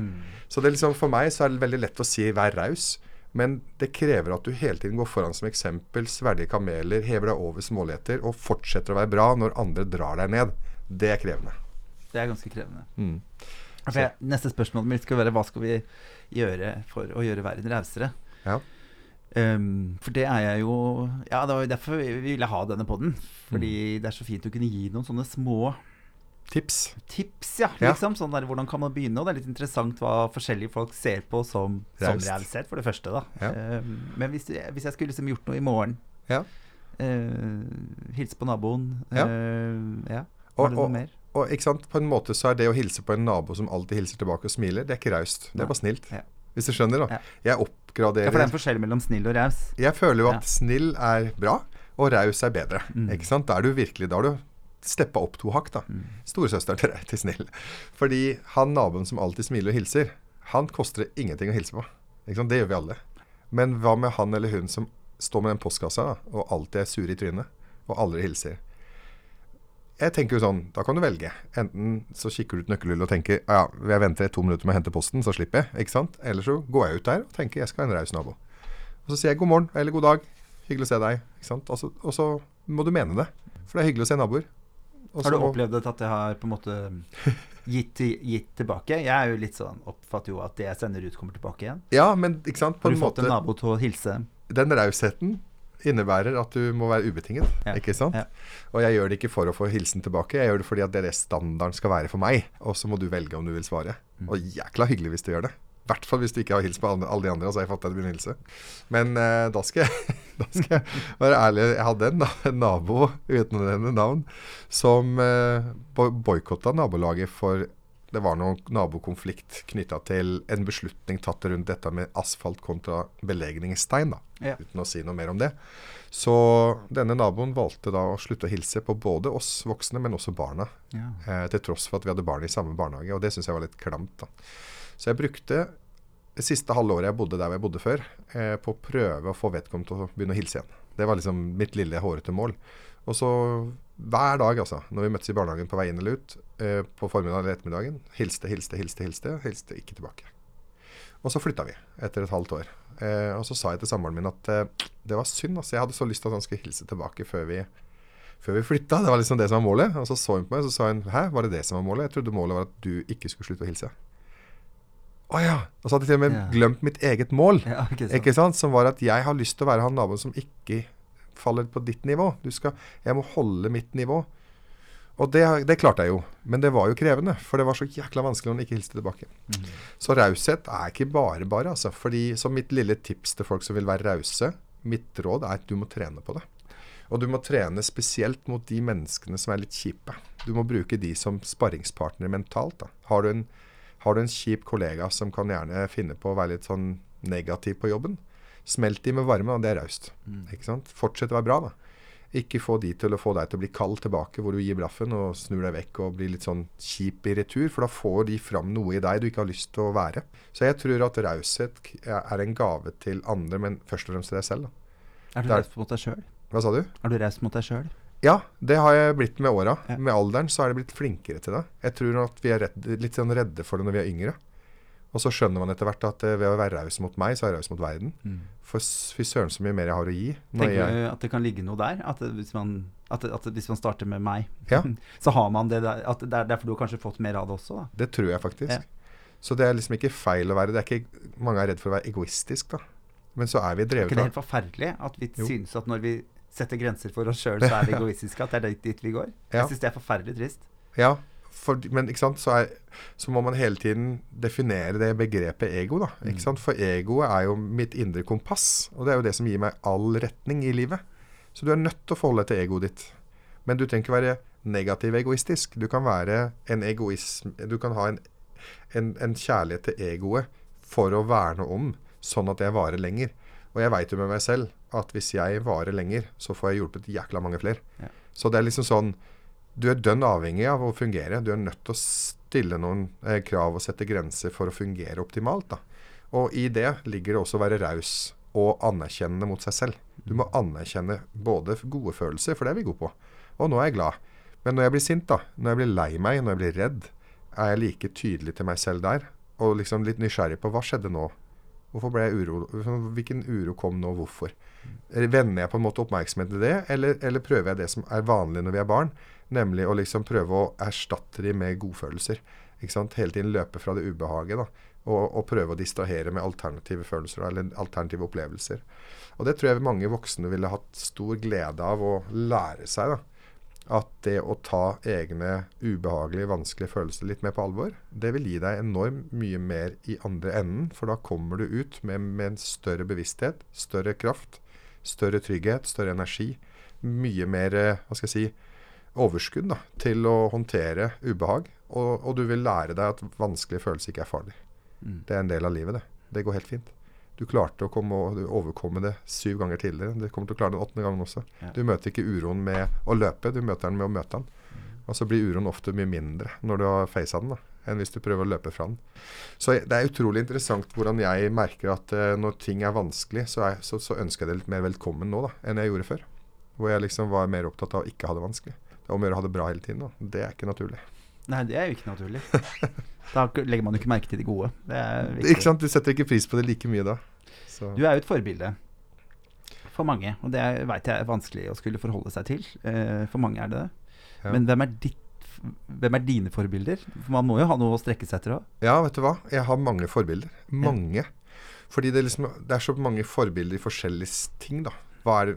Speaker 2: Så det er liksom, for meg så er det veldig lett å si 'vær raus', men det krever at du hele tiden går foran som eksempel, sverdige kameler, hever deg over småligheter og fortsetter å være bra når andre drar deg ned. Det er krevende.
Speaker 1: Det er ganske krevende.
Speaker 2: Mm.
Speaker 1: Jeg, neste spørsmål mitt skal være hva skal vi gjøre for å gjøre verden rausere?
Speaker 2: Ja.
Speaker 1: Um, for det er jeg jo Ja, det var jo derfor vi ville ha denne podden. Fordi
Speaker 2: Mm.
Speaker 1: det er så fint å kunne gi noen sånne små
Speaker 2: Tips.
Speaker 1: tips, ja.
Speaker 2: Ja.
Speaker 1: Liksom, sånn der, Hvordan kan man begynne? Og det er litt interessant hva forskjellige folk ser på som, som realisert, for det første. da
Speaker 2: Ja.
Speaker 1: Um, Men hvis, hvis jeg skulle liksom gjort noe i morgen
Speaker 2: Ja.
Speaker 1: uh, Hilse på naboen.
Speaker 2: Ja.
Speaker 1: Uh, ja.
Speaker 2: Og-
Speaker 1: du noe
Speaker 2: og-
Speaker 1: mer?
Speaker 2: Og ikke sant, på en måte så er det å hilse på en nabo som alltid hilser tilbake og smiler, det er ikke raust. Det er bare snilt.
Speaker 1: Ja.
Speaker 2: Hvis du skjønner, da.
Speaker 1: Ja.
Speaker 2: Jeg oppgraderer
Speaker 1: Ja, for det er en forskjell mellom snill og raus.
Speaker 2: Jeg føler jo at
Speaker 1: Ja.
Speaker 2: snill er bra, og raus er bedre.
Speaker 1: Mm.
Speaker 2: Ikke sant? Da er du virkelig Da har du steppa opp to hakk, da.
Speaker 1: Mm.
Speaker 2: Storesøsteren til, til snill. Fordi han naboen som alltid smiler og hilser, han koster det ingenting å hilse på. Ikke sant? Det gjør vi alle. Men hva med han eller hun som står med den postkassa da, og alltid er sur i trynet, og aldri hilser? Jeg tenker jo sånn, Da kan du velge. Enten så kikker du ut nøkkelhullet og tenker ja, jeg venter to minutter med å hente posten, så slipper jeg. ikke sant? Eller så går jeg ut der og tenker jeg skal ha en raus nabo. Og så sier jeg god morgen eller god dag. Hyggelig å se deg. ikke sant? Og så, og så må du mene det. For det er hyggelig å se naboer. Og
Speaker 1: Har du opplevd at det har på en måte gitt, gitt tilbake? Jeg er jo litt sånn oppfatter jo at det jeg sender ut, kommer tilbake igjen.
Speaker 2: Ja, men ikke sant? På
Speaker 1: Har
Speaker 2: en
Speaker 1: du fått
Speaker 2: måte,
Speaker 1: en nabo til å hilse?
Speaker 2: Den rausheten innebærer at du må være ubetinget.
Speaker 1: Ja.
Speaker 2: Ikke sant?
Speaker 1: Ja.
Speaker 2: Og jeg gjør det ikke for å få hilsen tilbake, jeg gjør det fordi at det er det standarden skal være for meg. Og så må du velge om du vil svare.
Speaker 1: Mm.
Speaker 2: Og jækla hyggelig hvis du gjør det. I hvert fall hvis du ikke har hilst på alle, alle de andre, Altså jeg fatter at til begynner å hilse. Men eh, da, skal jeg, da skal jeg være ærlig. Jeg hadde en, en nabo uten å nevne navn som eh, boikotta nabolaget for det var noen nabokonflikt knytta til en beslutning tatt rundt dette med asfalt kontra belegning i stein. da,
Speaker 1: Ja.
Speaker 2: Uten å si noe mer om det. Så denne naboen valgte da å slutte å hilse på både oss voksne, men også barna.
Speaker 1: Ja.
Speaker 2: Eh, til tross for at vi hadde barn i samme barnehage, og det syns jeg var litt klamt. da. Så jeg brukte det siste halve året jeg bodde der hvor jeg bodde før, eh, på å prøve å få vedkommende til å begynne å hilse igjen. Det var liksom mitt lille hårete mål. Og så hver dag, altså, når vi møttes i barnehagen på vei inn eller ut, eh, på formiddagen eller ettermiddagen, hilste, hilste, hilste, hilste, hilste ikke tilbake. Og så flytta vi etter et halvt år. Eh, og så sa jeg til samboeren min at eh, det var synd. altså Jeg hadde så lyst til at han skulle hilse tilbake før vi, før vi flytta. Det var liksom det som var målet. Og så så hun på meg og så sa hun Hæ, var det det som var målet? Jeg trodde målet var at du ikke skulle slutte å hilse. Å ja! Og så hadde jeg til og med
Speaker 1: Ja.
Speaker 2: glemt mitt eget mål.
Speaker 1: Ja, ikke sant.
Speaker 2: Ikke sant? Som var at jeg har lyst til å være han naboen som ikke faller på ditt nivå. Du skal, jeg må holde mitt nivå. Og det, det klarte jeg jo. Men det var jo krevende. For det var så jækla vanskelig når han ikke hilste tilbake.
Speaker 1: Mm.
Speaker 2: Så raushet er ikke bare bare, altså. Fordi som mitt lille tips til folk som vil være rause, mitt råd er at du må trene på det. Og du må trene spesielt mot de menneskene som er litt kjipe. Du må bruke de som sparringspartnere mentalt. da. Har du, en, har du en kjip kollega som kan gjerne finne på å være litt sånn negativ på jobben, smelt de med varme, og det er raust. Ikke sant? Fortsett å være bra, da. Ikke få de til å få deg til å bli kald tilbake, hvor du gir blaffen og snur deg vekk og blir litt sånn kjip i retur. For da får de fram noe i deg du ikke har lyst til å være. Så jeg tror at raushet er en gave til andre, men først og fremst til deg selv. Da.
Speaker 1: Er du raus mot deg sjøl?
Speaker 2: Hva sa du?
Speaker 1: Er du raus mot deg sjøl?
Speaker 2: Ja, det har jeg blitt med åra.
Speaker 1: Ja.
Speaker 2: Med alderen så er det blitt flinkere til det. Jeg tror at vi er redd, litt sånn redde for det når vi er yngre. Og så skjønner man etter hvert at eh, ved å være raus mot meg, så er jeg raus mot verden. For fy søren så mye mer jeg har å gi.
Speaker 1: Tenker
Speaker 2: jeg,
Speaker 1: du at det kan ligge noe der? At, hvis, man, at, at hvis man starter med meg,
Speaker 2: Ja.
Speaker 1: så har man det der at det er Derfor du har kanskje fått mer av det også, da.
Speaker 2: det tror jeg faktisk.
Speaker 1: Ja.
Speaker 2: Så det er liksom ikke feil å være det. Er ikke, mange er redd for å være egoistisk, da. Men så er vi drevet av Er
Speaker 1: ikke det helt forferdelig at vi
Speaker 2: Jo.
Speaker 1: synes at når vi setter grenser for oss sjøl, så er vi egoistiske? At det er dit vi går?
Speaker 2: Ja.
Speaker 1: Jeg syns det er forferdelig trist.
Speaker 2: Ja, for, men er, så må man hele tiden definere det begrepet ego. da,
Speaker 1: Mm.
Speaker 2: For egoet er jo mitt indre kompass, og det er jo det som gir meg all retning i livet. Så du er nødt til å forholde deg til egoet ditt. Men du trenger ikke være negativ egoistisk. Du kan være en egoism Du kan ha en, en, en kjærlighet til egoet for å verne om, sånn at jeg varer lenger. Og jeg veit jo med meg selv at hvis jeg varer lenger, så får jeg hjulpet jækla mange flere.
Speaker 1: Ja.
Speaker 2: Så det er liksom sånn du er dønn avhengig av å fungere. Du er nødt til å stille noen eh, krav og sette grenser for å fungere optimalt. Da. Og i det ligger det også å være raus og anerkjennende mot seg selv. Du må anerkjenne både gode følelser, for det er vi gode på, og nå er jeg glad. Men når jeg blir sint, da, når jeg blir lei meg, når jeg blir redd, er jeg like tydelig til meg selv der. Og liksom litt nysgjerrig på hva skjedde nå? Hvorfor ble jeg uro? Hvilken uro kom nå? Hvorfor? Vender jeg på en måte oppmerksomhet til det, eller, eller prøver jeg det som er vanlig når vi er barn? Nemlig å liksom prøve å erstatte de med godfølelser. Ikke sant? Hele tiden løpe fra det ubehaget. da, og, og prøve å distrahere med alternative følelser eller alternative opplevelser. Og det tror jeg mange voksne ville hatt stor glede av å lære seg. da, At det å ta egne ubehagelige, vanskelige følelser litt mer på alvor, det vil gi deg enormt mye mer i andre enden. For da kommer du ut med, med en større bevissthet, større kraft, større trygghet, større energi. Mye mer, eh, hva skal jeg si, overskudd da, til å håndtere ubehag. Og, og du vil lære deg at vanskelige følelser ikke er farlig.
Speaker 1: Mm.
Speaker 2: Det er en del av livet, det. Det går helt fint. Du klarte å komme og overkomme det syv ganger tidligere. Du kommer til å klare det den åttende gangen også.
Speaker 1: Ja.
Speaker 2: Du møter ikke uroen med å løpe, du møter den med å møte den. Og så blir uroen ofte mye mindre når du har faca den, da, enn hvis du prøver å løpe fra den. Så det er utrolig interessant hvordan jeg merker at uh, når ting er vanskelig, så, er, så, så ønsker jeg det litt mer velkommen nå da, enn jeg gjorde før. Hvor jeg liksom var mer opptatt av å ikke ha det vanskelig. Det er om å gjøre å ha det bra hele tiden. Da. Det er ikke naturlig.
Speaker 1: Nei, det er jo ikke naturlig. Da legger man jo ikke merke til det gode. Det er.
Speaker 2: Ikke sant? Du setter ikke pris på det like mye da. Så.
Speaker 1: Du er jo et forbilde for mange, og det veit jeg er vanskelig å skulle forholde seg til. Eh, For mange er det det.
Speaker 2: Ja.
Speaker 1: Men hvem er, ditt, hvem er dine forbilder? For man må jo ha noe å strekke seg etter òg.
Speaker 2: Ja, vet du hva? Jeg har mange forbilder. Mange. Fordi det, liksom, det er så mange forbilder i forskjellige ting, da. Hva er,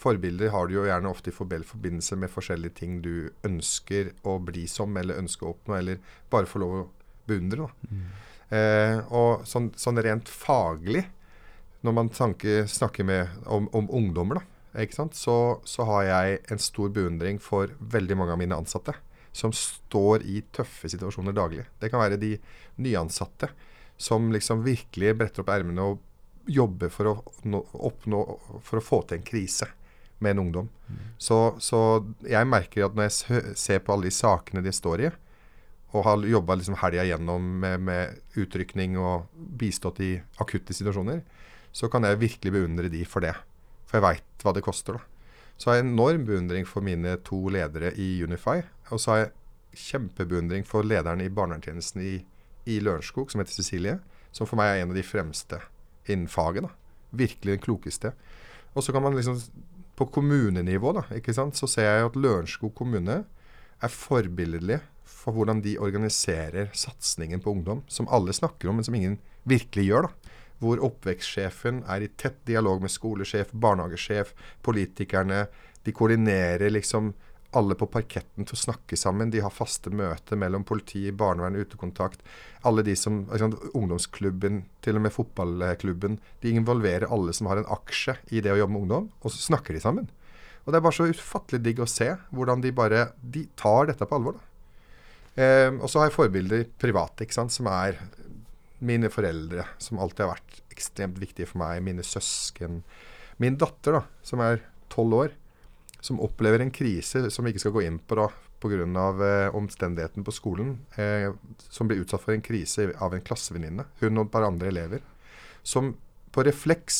Speaker 2: forbilder har du jo gjerne ofte i forbindelse med forskjellige ting du ønsker å bli som, eller ønsker å oppnå, eller bare få lov å beundre. Da. Eh, og sånn, sånn rent faglig, når man tanke, snakker med, om, om ungdommer, da? Så, så har jeg en stor beundring for veldig mange av mine ansatte. Som står i tøffe situasjoner daglig. Det kan være de nyansatte som liksom virkelig bretter opp ermene og jobber for å, nå, oppnå, for å få til en krise med en ungdom. Så, så jeg merker at når jeg ser på alle de sakene de står i, og har jobba liksom helga gjennom med, med utrykning og bistått i akutte situasjoner, så kan jeg virkelig beundre de for det. For jeg veit hva det koster. da. Så har jeg enorm beundring for mine to ledere i Unify. Og så har jeg kjempebeundring for lederen i barnevernstjenesten i, i Lørenskog, som heter Cecilie. Som for meg er en av de fremste innen faget. da. Virkelig den klokeste. Og så kan man liksom På kommunenivå da, ikke sant, så ser jeg at Lørenskog kommune er forbilledlig for hvordan de organiserer satsingen på ungdom, som alle snakker om, men som ingen virkelig gjør. da. Hvor oppvekstsjefen er i tett dialog med skolesjef, barnehagesjef, politikerne. De koordinerer liksom alle på parketten til å snakke sammen. De har faste møter mellom politi, barnevern, utekontakt. Alle de som, liksom, Ungdomsklubben, til og med fotballklubben. De involverer alle som har en aksje i det å jobbe med ungdom, og så snakker de sammen. Og det er bare så ufattelig digg å se hvordan de bare De tar dette på alvor. Eh, og så har jeg forbilder private, ikke sant, som er mine foreldre, som alltid har vært ekstremt viktige for meg. Mine søsken. Min datter, da, som er tolv år, som opplever en krise som vi ikke skal gå inn på da, pga. Eh, omstendigheten på skolen, eh, som blir utsatt for en krise av en klassevenninne, hun og et par andre elever, som på refleks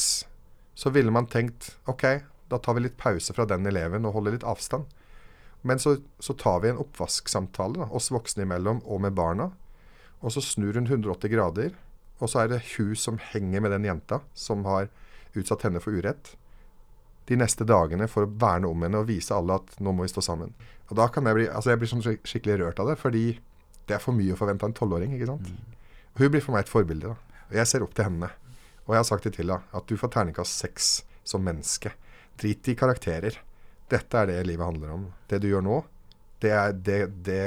Speaker 2: så ville man tenkt OK, da tar vi litt pause fra den eleven og holder litt avstand. Men så, så tar vi en oppvasksamtale, da, oss voksne imellom og med barna. Og så snur hun 180 grader, og så er det hun som henger med den jenta som har utsatt henne for urett. De neste dagene for å verne om henne og vise alle at nå må vi stå sammen. Og da kan jeg bli, altså jeg blir sånn skikkelig rørt av det, fordi det er for mye å forvente av en tolvåring. ikke sant? Mm. Hun blir for meg et forbilde. da. Og jeg ser opp til henne. Og jeg har sagt det til henne, at du får terningkast seks som menneske. Drit i karakterer. Dette er det livet handler om. Det du gjør nå, det er det, det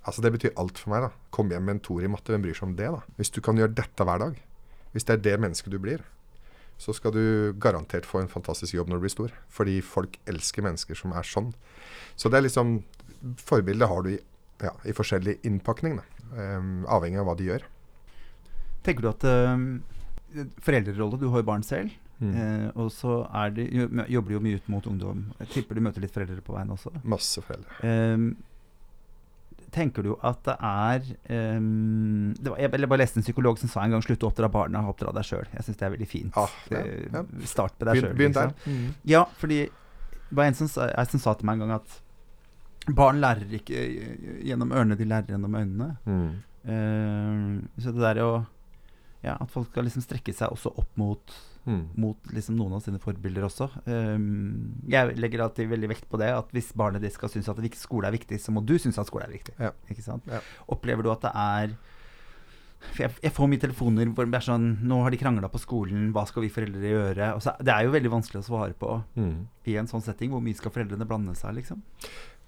Speaker 2: Altså, det betyr alt for meg, da. Kom hjem med en toer i matte. Hvem bryr seg om det, da? Hvis du kan gjøre dette hver dag, hvis det er det mennesket du blir, så skal du garantert få en fantastisk jobb når du blir stor. Fordi folk elsker mennesker som er sånn. Så det er liksom Forbildet har du i, ja, i forskjellig innpakning, um, avhengig av hva de gjør.
Speaker 1: Tenker du at um, Foreldrerolle, du har jo barn selv. Mm. Eh, og så de, jobber de jo mye ut mot ungdom. Jeg tipper du møter litt foreldre på veien også.
Speaker 2: Masse foreldre.
Speaker 1: Eh, tenker du at det er um, det var, Jeg bare leste en psykolog som sa en gang 'slutt å oppdra barna, oppdra deg sjøl'. Jeg syns det er veldig fint.
Speaker 2: Ah, ja,
Speaker 1: ja. Start med deg sjøl.
Speaker 2: Begynn liksom. der.
Speaker 1: Mm. Ja, fordi det var en som, jeg, som sa til meg en gang at barn lærer ikke gjennom ørene, de lærer gjennom øynene. Mm. Uh, så det der å ja, At folk skal liksom strekke seg også opp mot mm. mot liksom noen av sine forbilder også. Um, jeg legger alltid veldig vekt på det, at hvis barnet ditt skal synes at skole er viktig, så må du synes at skole er viktig. Ja. Ikke sant? Ja. Opplever du at det er jeg, jeg, får mye telefoner hvor det er sånn Nå har de krangla på skolen, hva skal vi foreldre gjøre? Så, det er jo veldig vanskelig å svare på mm. i en sånn setting. Hvor mye skal foreldrene blande seg, liksom?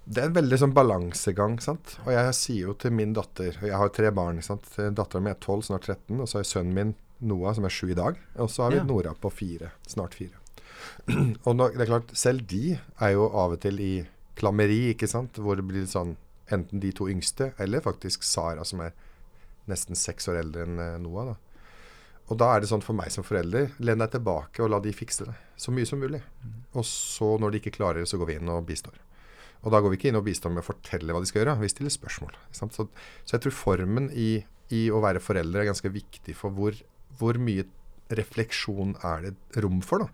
Speaker 2: Det er en veldig sånn balansegang. sant? Og jeg sier jo til min datter Jeg har tre barn. sant? Dattera mi er 12, snart 13. Og så er sønnen min Noah, som er sju i dag. Og så har vi ja. Nora på fire. Snart fire. og nå, det er klart, selv de er jo av og til i klammeri, ikke sant. Hvor det blir sånn enten de to yngste, eller faktisk Sara, som er nesten seks år eldre enn eh, Noah. da. Og da er det sånn for meg som forelder, len deg tilbake og la de fikse det. Så mye som mulig. Mm. Og så, når de ikke klarer det, så går vi inn og bistår. Og da går vi ikke inn og bistår med å fortelle hva de skal gjøre, vi stiller spørsmål. Så, så, jeg tror formen i, i, å være forelder er ganske viktig for hvor hvor mye refleksjon er det rom for, da?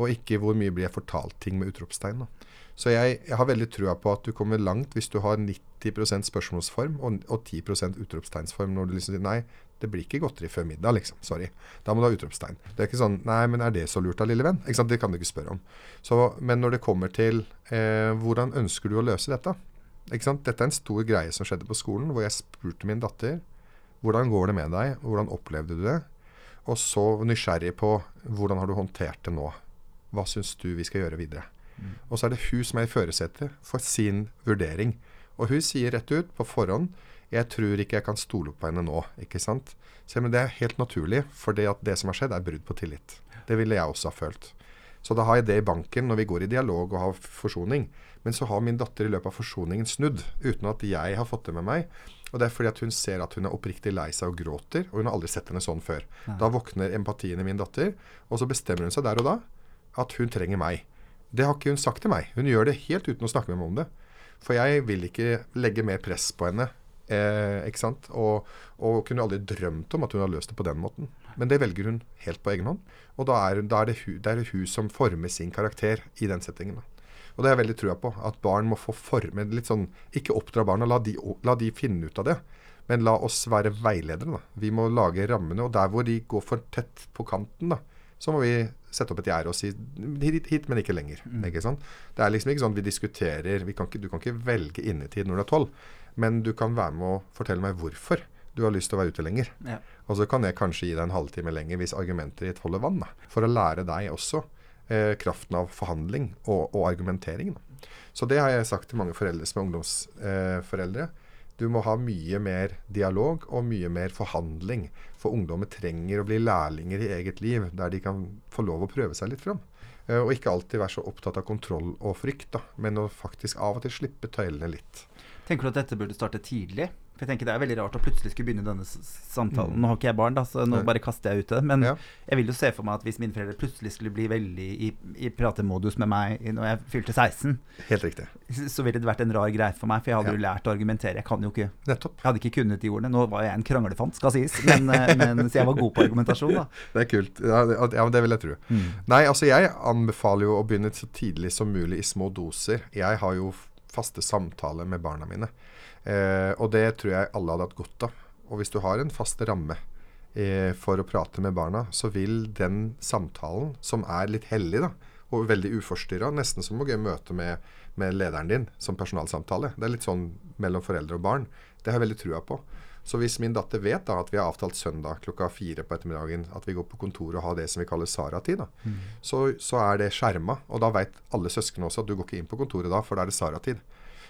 Speaker 2: Og ikke hvor mye blir jeg fortalt ting med utropstegn. da. Så jeg, jeg, har veldig trua på at du kommer langt hvis du har 90 spørsmålsform og, og 10% utropstegnsform. Når du liksom sier nei, det blir ikke godteri før middag, liksom. Sorry. Da må du ha utropstegn. Det er ikke sånn nei, men er det så lurt da, lille venn? Ikke sant? Det kan du ikke spørre om. Så, men når det kommer til eh, hvordan ønsker du å løse dette? Ikke sant? Dette er en stor greie som skjedde på skolen, hvor jeg spurte min datter hvordan går det med deg, hvordan opplevde du det? Og så nysgjerrig på hvordan har du håndtert det nå. Hva syns du vi skal gjøre videre? Mm. Og så er det hun som er i førersetet for sin vurdering. Og hun sier rett ut på forhånd jeg tror ikke jeg kan stole på henne nå. ikke sant? Så, men Det er helt naturlig, for det, det som har skjedd, er brudd på tillit. Det ville jeg også ha følt. Så da har jeg det i banken når vi går i dialog og har forsoning. Men så har min datter i løpet av forsoningen snudd, uten at jeg har fått det med meg. Og det er fordi at hun ser at hun er oppriktig lei seg og gråter, og hun har aldri sett henne sånn før. Nei. Da våkner empatien i min datter, og så bestemmer hun seg der og da at hun trenger meg. Det har ikke hun sagt til meg. Hun gjør det helt uten å snakke med meg om det. For jeg vil ikke legge mer press på henne. Eh, ikke sant? Og, og, kunne aldri drømt om at hun har løst det på den måten. Men det velger hun helt på egen hånd. Og da er, da er, det, hun, det er hun som former sin karakter i den settingen. Da. Og det har jeg veldig trua på. At barn må få forme litt sånn Ikke oppdra barna, la de, la de finne ut av det. Men la oss være veiledere. da. Vi må lage rammene. Og der hvor de går for tett på kanten, da, så må vi sette opp et gjerde og si hit, hit, men ikke lenger. Mm. Ikke sant? Det er liksom ikke sånn vi diskuterer vi kan ikke, Du kan ikke velge innetid når du er tolv, men du kan være med å fortelle meg hvorfor du har lyst til å være ute lenger. Ja. Og så kan jeg kanskje gi deg en halvtime lenger hvis argumentet ditt holder vann. Da. For å lære deg også eh, kraften av forhandling og, og argumentering. Da. Så det har jeg sagt til mange foreldre som er ungdomsforeldre. Eh, du må ha mye mer dialog og mye mer forhandling. For ungdommer trenger å bli lærlinger i eget liv, der de kan få lov å prøve seg litt fram. Eh, og ikke alltid være så opptatt av kontroll og frykt, da, men å faktisk av og til slippe tøylene litt.
Speaker 1: Tenker du at dette burde starte tidlig? For jeg tenker Det er veldig rart å plutselig skulle begynne denne samtalen. Nå har ikke jeg barn, da, så nå bare kaster jeg ut det. Men
Speaker 2: Ja.
Speaker 1: jeg vil jo se for meg at hvis mine foreldre plutselig skulle bli veldig i, i pratemodus med meg når jeg fylte 16,
Speaker 2: Helt riktig.
Speaker 1: så ville det vært en rar greie for meg. For jeg hadde
Speaker 2: Ja.
Speaker 1: jo lært å argumentere. Jeg kan jo ikke
Speaker 2: Nettopp.
Speaker 1: Jeg hadde ikke kunnet de ordene. Nå var jeg en kranglefant, skal sies. Men, eh, men, så jeg var god på argumentasjon, da.
Speaker 2: Det er kult. Ja, det, ja, det vil jeg tro. Nei, altså jeg anbefaler jo å begynne så tidlig som mulig i små doser. Jeg har jo faste samtaler med barna mine. Eh, og det tror jeg alle hadde hatt godt av. Og hvis du har en fast ramme eh, for å prate med barna, så vil den samtalen, som er litt hellig da, og veldig uforstyrra, nesten som å gå i møte med, med lederen din som personalsamtale. Det er litt sånn mellom foreldre og barn. Det har jeg veldig trua på. Så hvis min datter vet da at vi har avtalt søndag klokka fire på ettermiddagen at vi går på kontoret og har det som vi kaller Sara-tid, da, så, så er det skjerma. Og da vet alle søsken også at du går ikke inn på kontoret da, for da er det Sara-tid.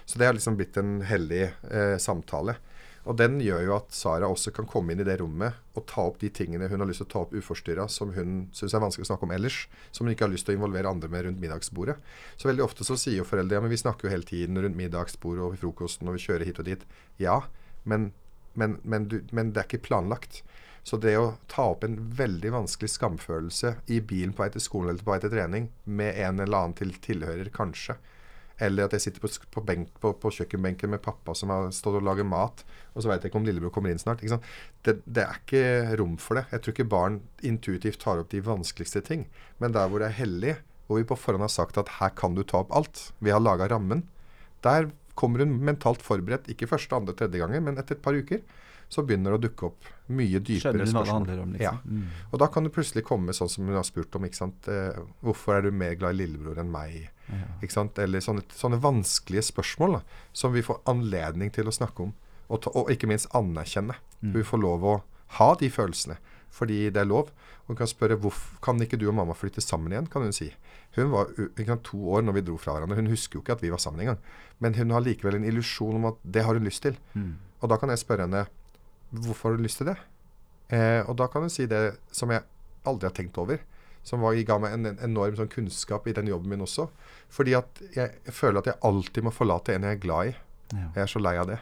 Speaker 2: Så det har liksom blitt en hellig eh, samtale. Og den gjør jo at Sara også kan komme inn i det rommet og ta opp de tingene hun har lyst til å ta opp uforstyrra, som hun syns er vanskelig å snakke om ellers. Som hun ikke har lyst til å involvere andre med rundt middagsbordet. Så veldig ofte så sier jo foreldre ja, men vi snakker jo hele tiden rundt middagsbordet og ved frokosten og vi kjører hit og dit. Ja, men, men, men, du, men det er ikke planlagt. Så det å ta opp en veldig vanskelig skamfølelse i bilen på vei til skolen eller på vei til trening med en eller annen til tilhører, kanskje, eller at jeg sitter på, på, benk, på, på kjøkkenbenken med pappa som har stått og laget mat, og så veit jeg ikke om lillebror kommer inn snart. Det, det er ikke rom for det. Jeg tror ikke barn intuitivt tar opp de vanskeligste ting. Men der hvor det er hellig, hvor vi på forhånd har sagt at her kan du ta opp alt, vi har laga rammen, der kommer hun mentalt forberedt, ikke første, andre, tredje gangen, men etter et par uker, så begynner det å dukke opp mye dypere
Speaker 1: Skjønner du hva det
Speaker 2: spørsmål.
Speaker 1: handler om, liksom?
Speaker 2: Ja. Og da kan du plutselig komme sånn som hun har spurt om. ikke sant? Eh, hvorfor er du mer glad i lillebror enn meg? Ikke sant? Eller sånne, sånne vanskelige spørsmål da, som vi får anledning til å snakke om. Og, ta, og ikke minst anerkjenne. Vi får lov å ha de følelsene fordi det er lov. Og hun kan spørre hvorfor kan ikke du og mamma flytte sammen igjen, kan hun si. Hun var kan, to år når vi dro fra hverandre. Hun husker jo ikke at vi var sammen engang. Men hun har likevel en illusjon om at det har hun lyst til. Og da kan jeg spørre henne hvorfor har du lyst til det? Eh, og da kan hun si det som jeg aldri har tenkt over. Som var, ga meg en, en enorm sånn kunnskap i den jobben min også. Fordi at jeg, føler at jeg alltid må forlate en jeg er glad i.
Speaker 1: Ja.
Speaker 2: Jeg er så lei av det.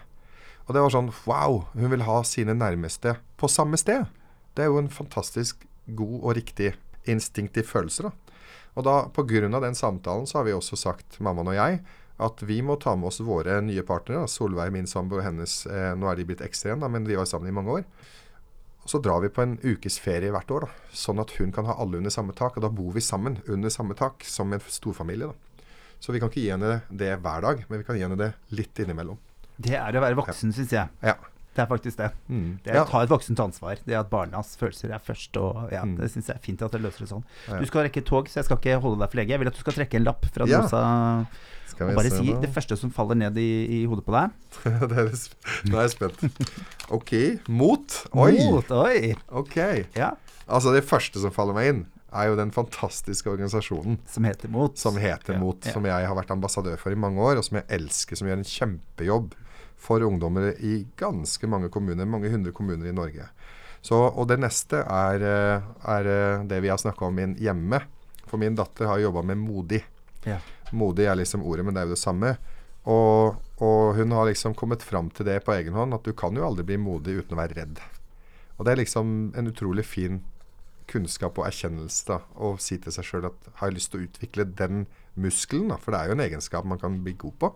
Speaker 2: Og det var sånn Wow! Hun vil ha sine nærmeste på samme sted. Det er jo en fantastisk god og riktig instinktiv følelse, da. Og da, av den samtalen, så har vi også sagt, mammaen og jeg, at vi må ta med oss våre nye partnere. Solveig, min samboer, hennes eh, Nå er de blitt ekstra igjen, da, men de var sammen i mange år. Så drar vi på en ukes ferie hvert år, da, sånn at hun kan ha alle under samme tak. Og da bor vi sammen under samme tak, som en storfamilie. da. Så vi kan ikke gi henne det hver dag, men vi kan gi henne det litt innimellom.
Speaker 1: Det er å være voksen, syns jeg.
Speaker 2: Ja.
Speaker 1: Det er faktisk det.
Speaker 2: Mm.
Speaker 1: Det er
Speaker 2: Ja.
Speaker 1: å ta et voksent ansvar. Det at barnas følelser er først. Og ja,
Speaker 2: Mm.
Speaker 1: Det syns jeg er fint at dere løser det sånn.
Speaker 2: Ja.
Speaker 1: Du skal rekke tog, så jeg skal ikke holde deg for lenge. Jeg vil at du skal trekke en lapp fra
Speaker 2: Ja.
Speaker 1: dosa og bare si det første som faller ned i, i hodet på deg.
Speaker 2: Det er Nå er jeg spent. OK. Mot. Oi.
Speaker 1: Mot, oi!
Speaker 2: OK.
Speaker 1: Ja,
Speaker 2: Altså, det første som faller meg inn, er jo den fantastiske organisasjonen
Speaker 1: som heter Mot.
Speaker 2: som heter
Speaker 1: Ja,
Speaker 2: Mot,
Speaker 1: ja.
Speaker 2: som jeg har vært ambassadør for i mange år, og som jeg elsker, som gjør en kjempejobb for ungdommer i ganske mange kommuner, mange hundre kommuner i Norge. Så, og det neste er, eh, er eh, det vi har snakka om inn hjemme. For min datter har jobba med Modig.
Speaker 1: Ja.
Speaker 2: Modig er liksom ordet, men det er jo det samme. Og, og hun har liksom kommet fram til det på egen hånd, at du kan jo aldri bli modig uten å være redd. Og det er liksom en utrolig fin kunnskap og erkjennelse da, å si til seg sjøl at har jeg lyst til å utvikle den muskelen, da, for det er jo en egenskap man kan bli god på,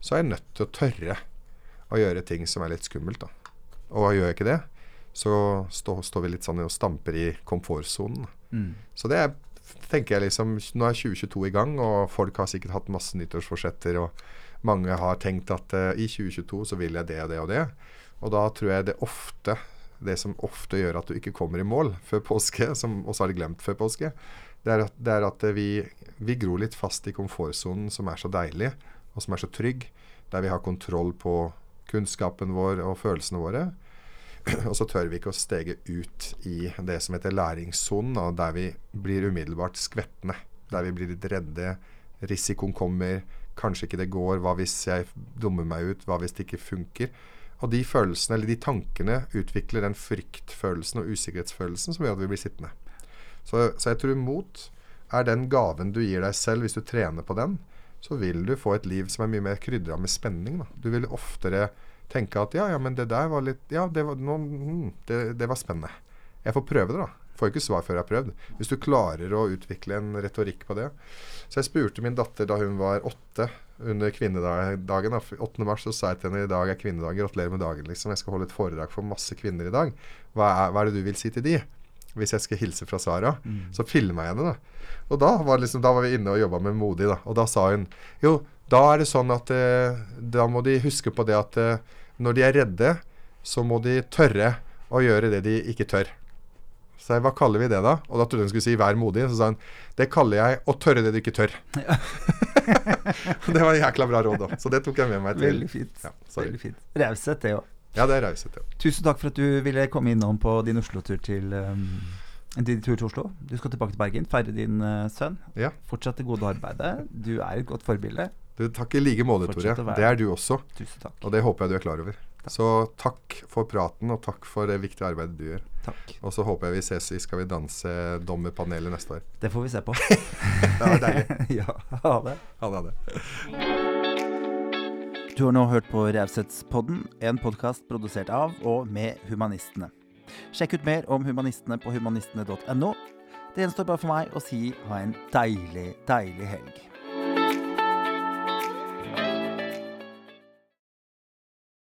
Speaker 2: så er jeg nødt til å tørre å gjøre ting som er litt skummelt. da. Og gjør jeg ikke det, så stå, står vi litt sånn og stamper i komfortsonen.
Speaker 1: Mm.
Speaker 2: Så det er, tenker jeg liksom Nå er 2022 i gang, og folk har sikkert hatt masse nyttårsforsetter. Og mange har tenkt at uh, i 2022 så vil jeg det og det og det. Og da tror jeg det ofte Det som ofte gjør at du ikke kommer i mål før påske, som også har glemt før påske, det er at, det er at eh, vi, vi gror litt fast i komfortsonen som er så deilig, og som er så trygg. Der vi har kontroll på kunnskapen vår og følelsene våre. Og så tør vi ikke å stege ut i det som heter læringssonen, der vi blir umiddelbart skvettende. Der vi blir litt redde. Risikoen kommer. Kanskje ikke det går. Hva hvis jeg dummer meg ut? Hva hvis det ikke funker? Og de følelsene, eller de tankene utvikler den fryktfølelsen og usikkerhetsfølelsen som gjør at vi blir sittende. Så, så jeg tror mot er den gaven du gir deg selv hvis du trener på den, så vil du få et liv som er mye mer krydra med spenning. Da. Du vil oftere tenke at ja, ja, men det der var litt Ja, det var, no, mm, det, det var spennende. Jeg får prøve det, da. Får ikke svar før jeg har prøvd. Hvis du klarer å utvikle en retorikk på det. Så jeg spurte min datter da hun var åtte, under kvinnedagen. 8. mars så sa jeg til henne i dag er kvinnedag, gratulerer med dagen. liksom. Jeg skal holde et foredrag for masse kvinner i dag. Hva er, hva er det du vil si til de? Hvis jeg skal hilse fra Sara. Mm. Så filma jeg henne, da. Og da var, liksom, da var vi inne og jobba med Modig, da. Og da sa hun jo, da er det sånn at eh, da må de huske på det at eh, når de er redde, så må de tørre å gjøre det de ikke tør. Så jeg, hva kaller vi det da? Og da trodde hun skulle si 'vær modig'. Så sa hun det kaller jeg å tørre det du ikke tør. Ja. det var en jækla bra råd, da. Så det tok jeg med meg til.
Speaker 1: Veldig fint. Ja, Veldig fint. Raushet, det òg.
Speaker 2: Ja, det er raushet, ja.
Speaker 1: Tusen takk for at du ville komme innom på din Oslo-tur til um din tur til Oslo. Du skal tilbake til Bergen, feire din uh, sønn.
Speaker 2: Ja.
Speaker 1: Fortsett det gode arbeidet. Du er et godt forbilde.
Speaker 2: Du, takk i like måte, Tore. Det er du også.
Speaker 1: Tusen takk.
Speaker 2: Og det håper jeg du er klar over. Takk. Så takk for praten, og takk for det viktige arbeidet du gjør.
Speaker 1: Takk.
Speaker 2: Og så håper jeg vi ses i Skal vi danse-dommerpanelet neste år.
Speaker 1: Det får vi se på.
Speaker 2: det var deilig.
Speaker 1: ja, ha det.
Speaker 2: Ha det, ha det.
Speaker 1: Du har nå hørt på Raushetspodden, en podkast produsert av og med Humanistene. Sjekk ut mer om humanistene på humanistene.no. Det gjenstår bare for meg å si ha en deilig, deilig helg.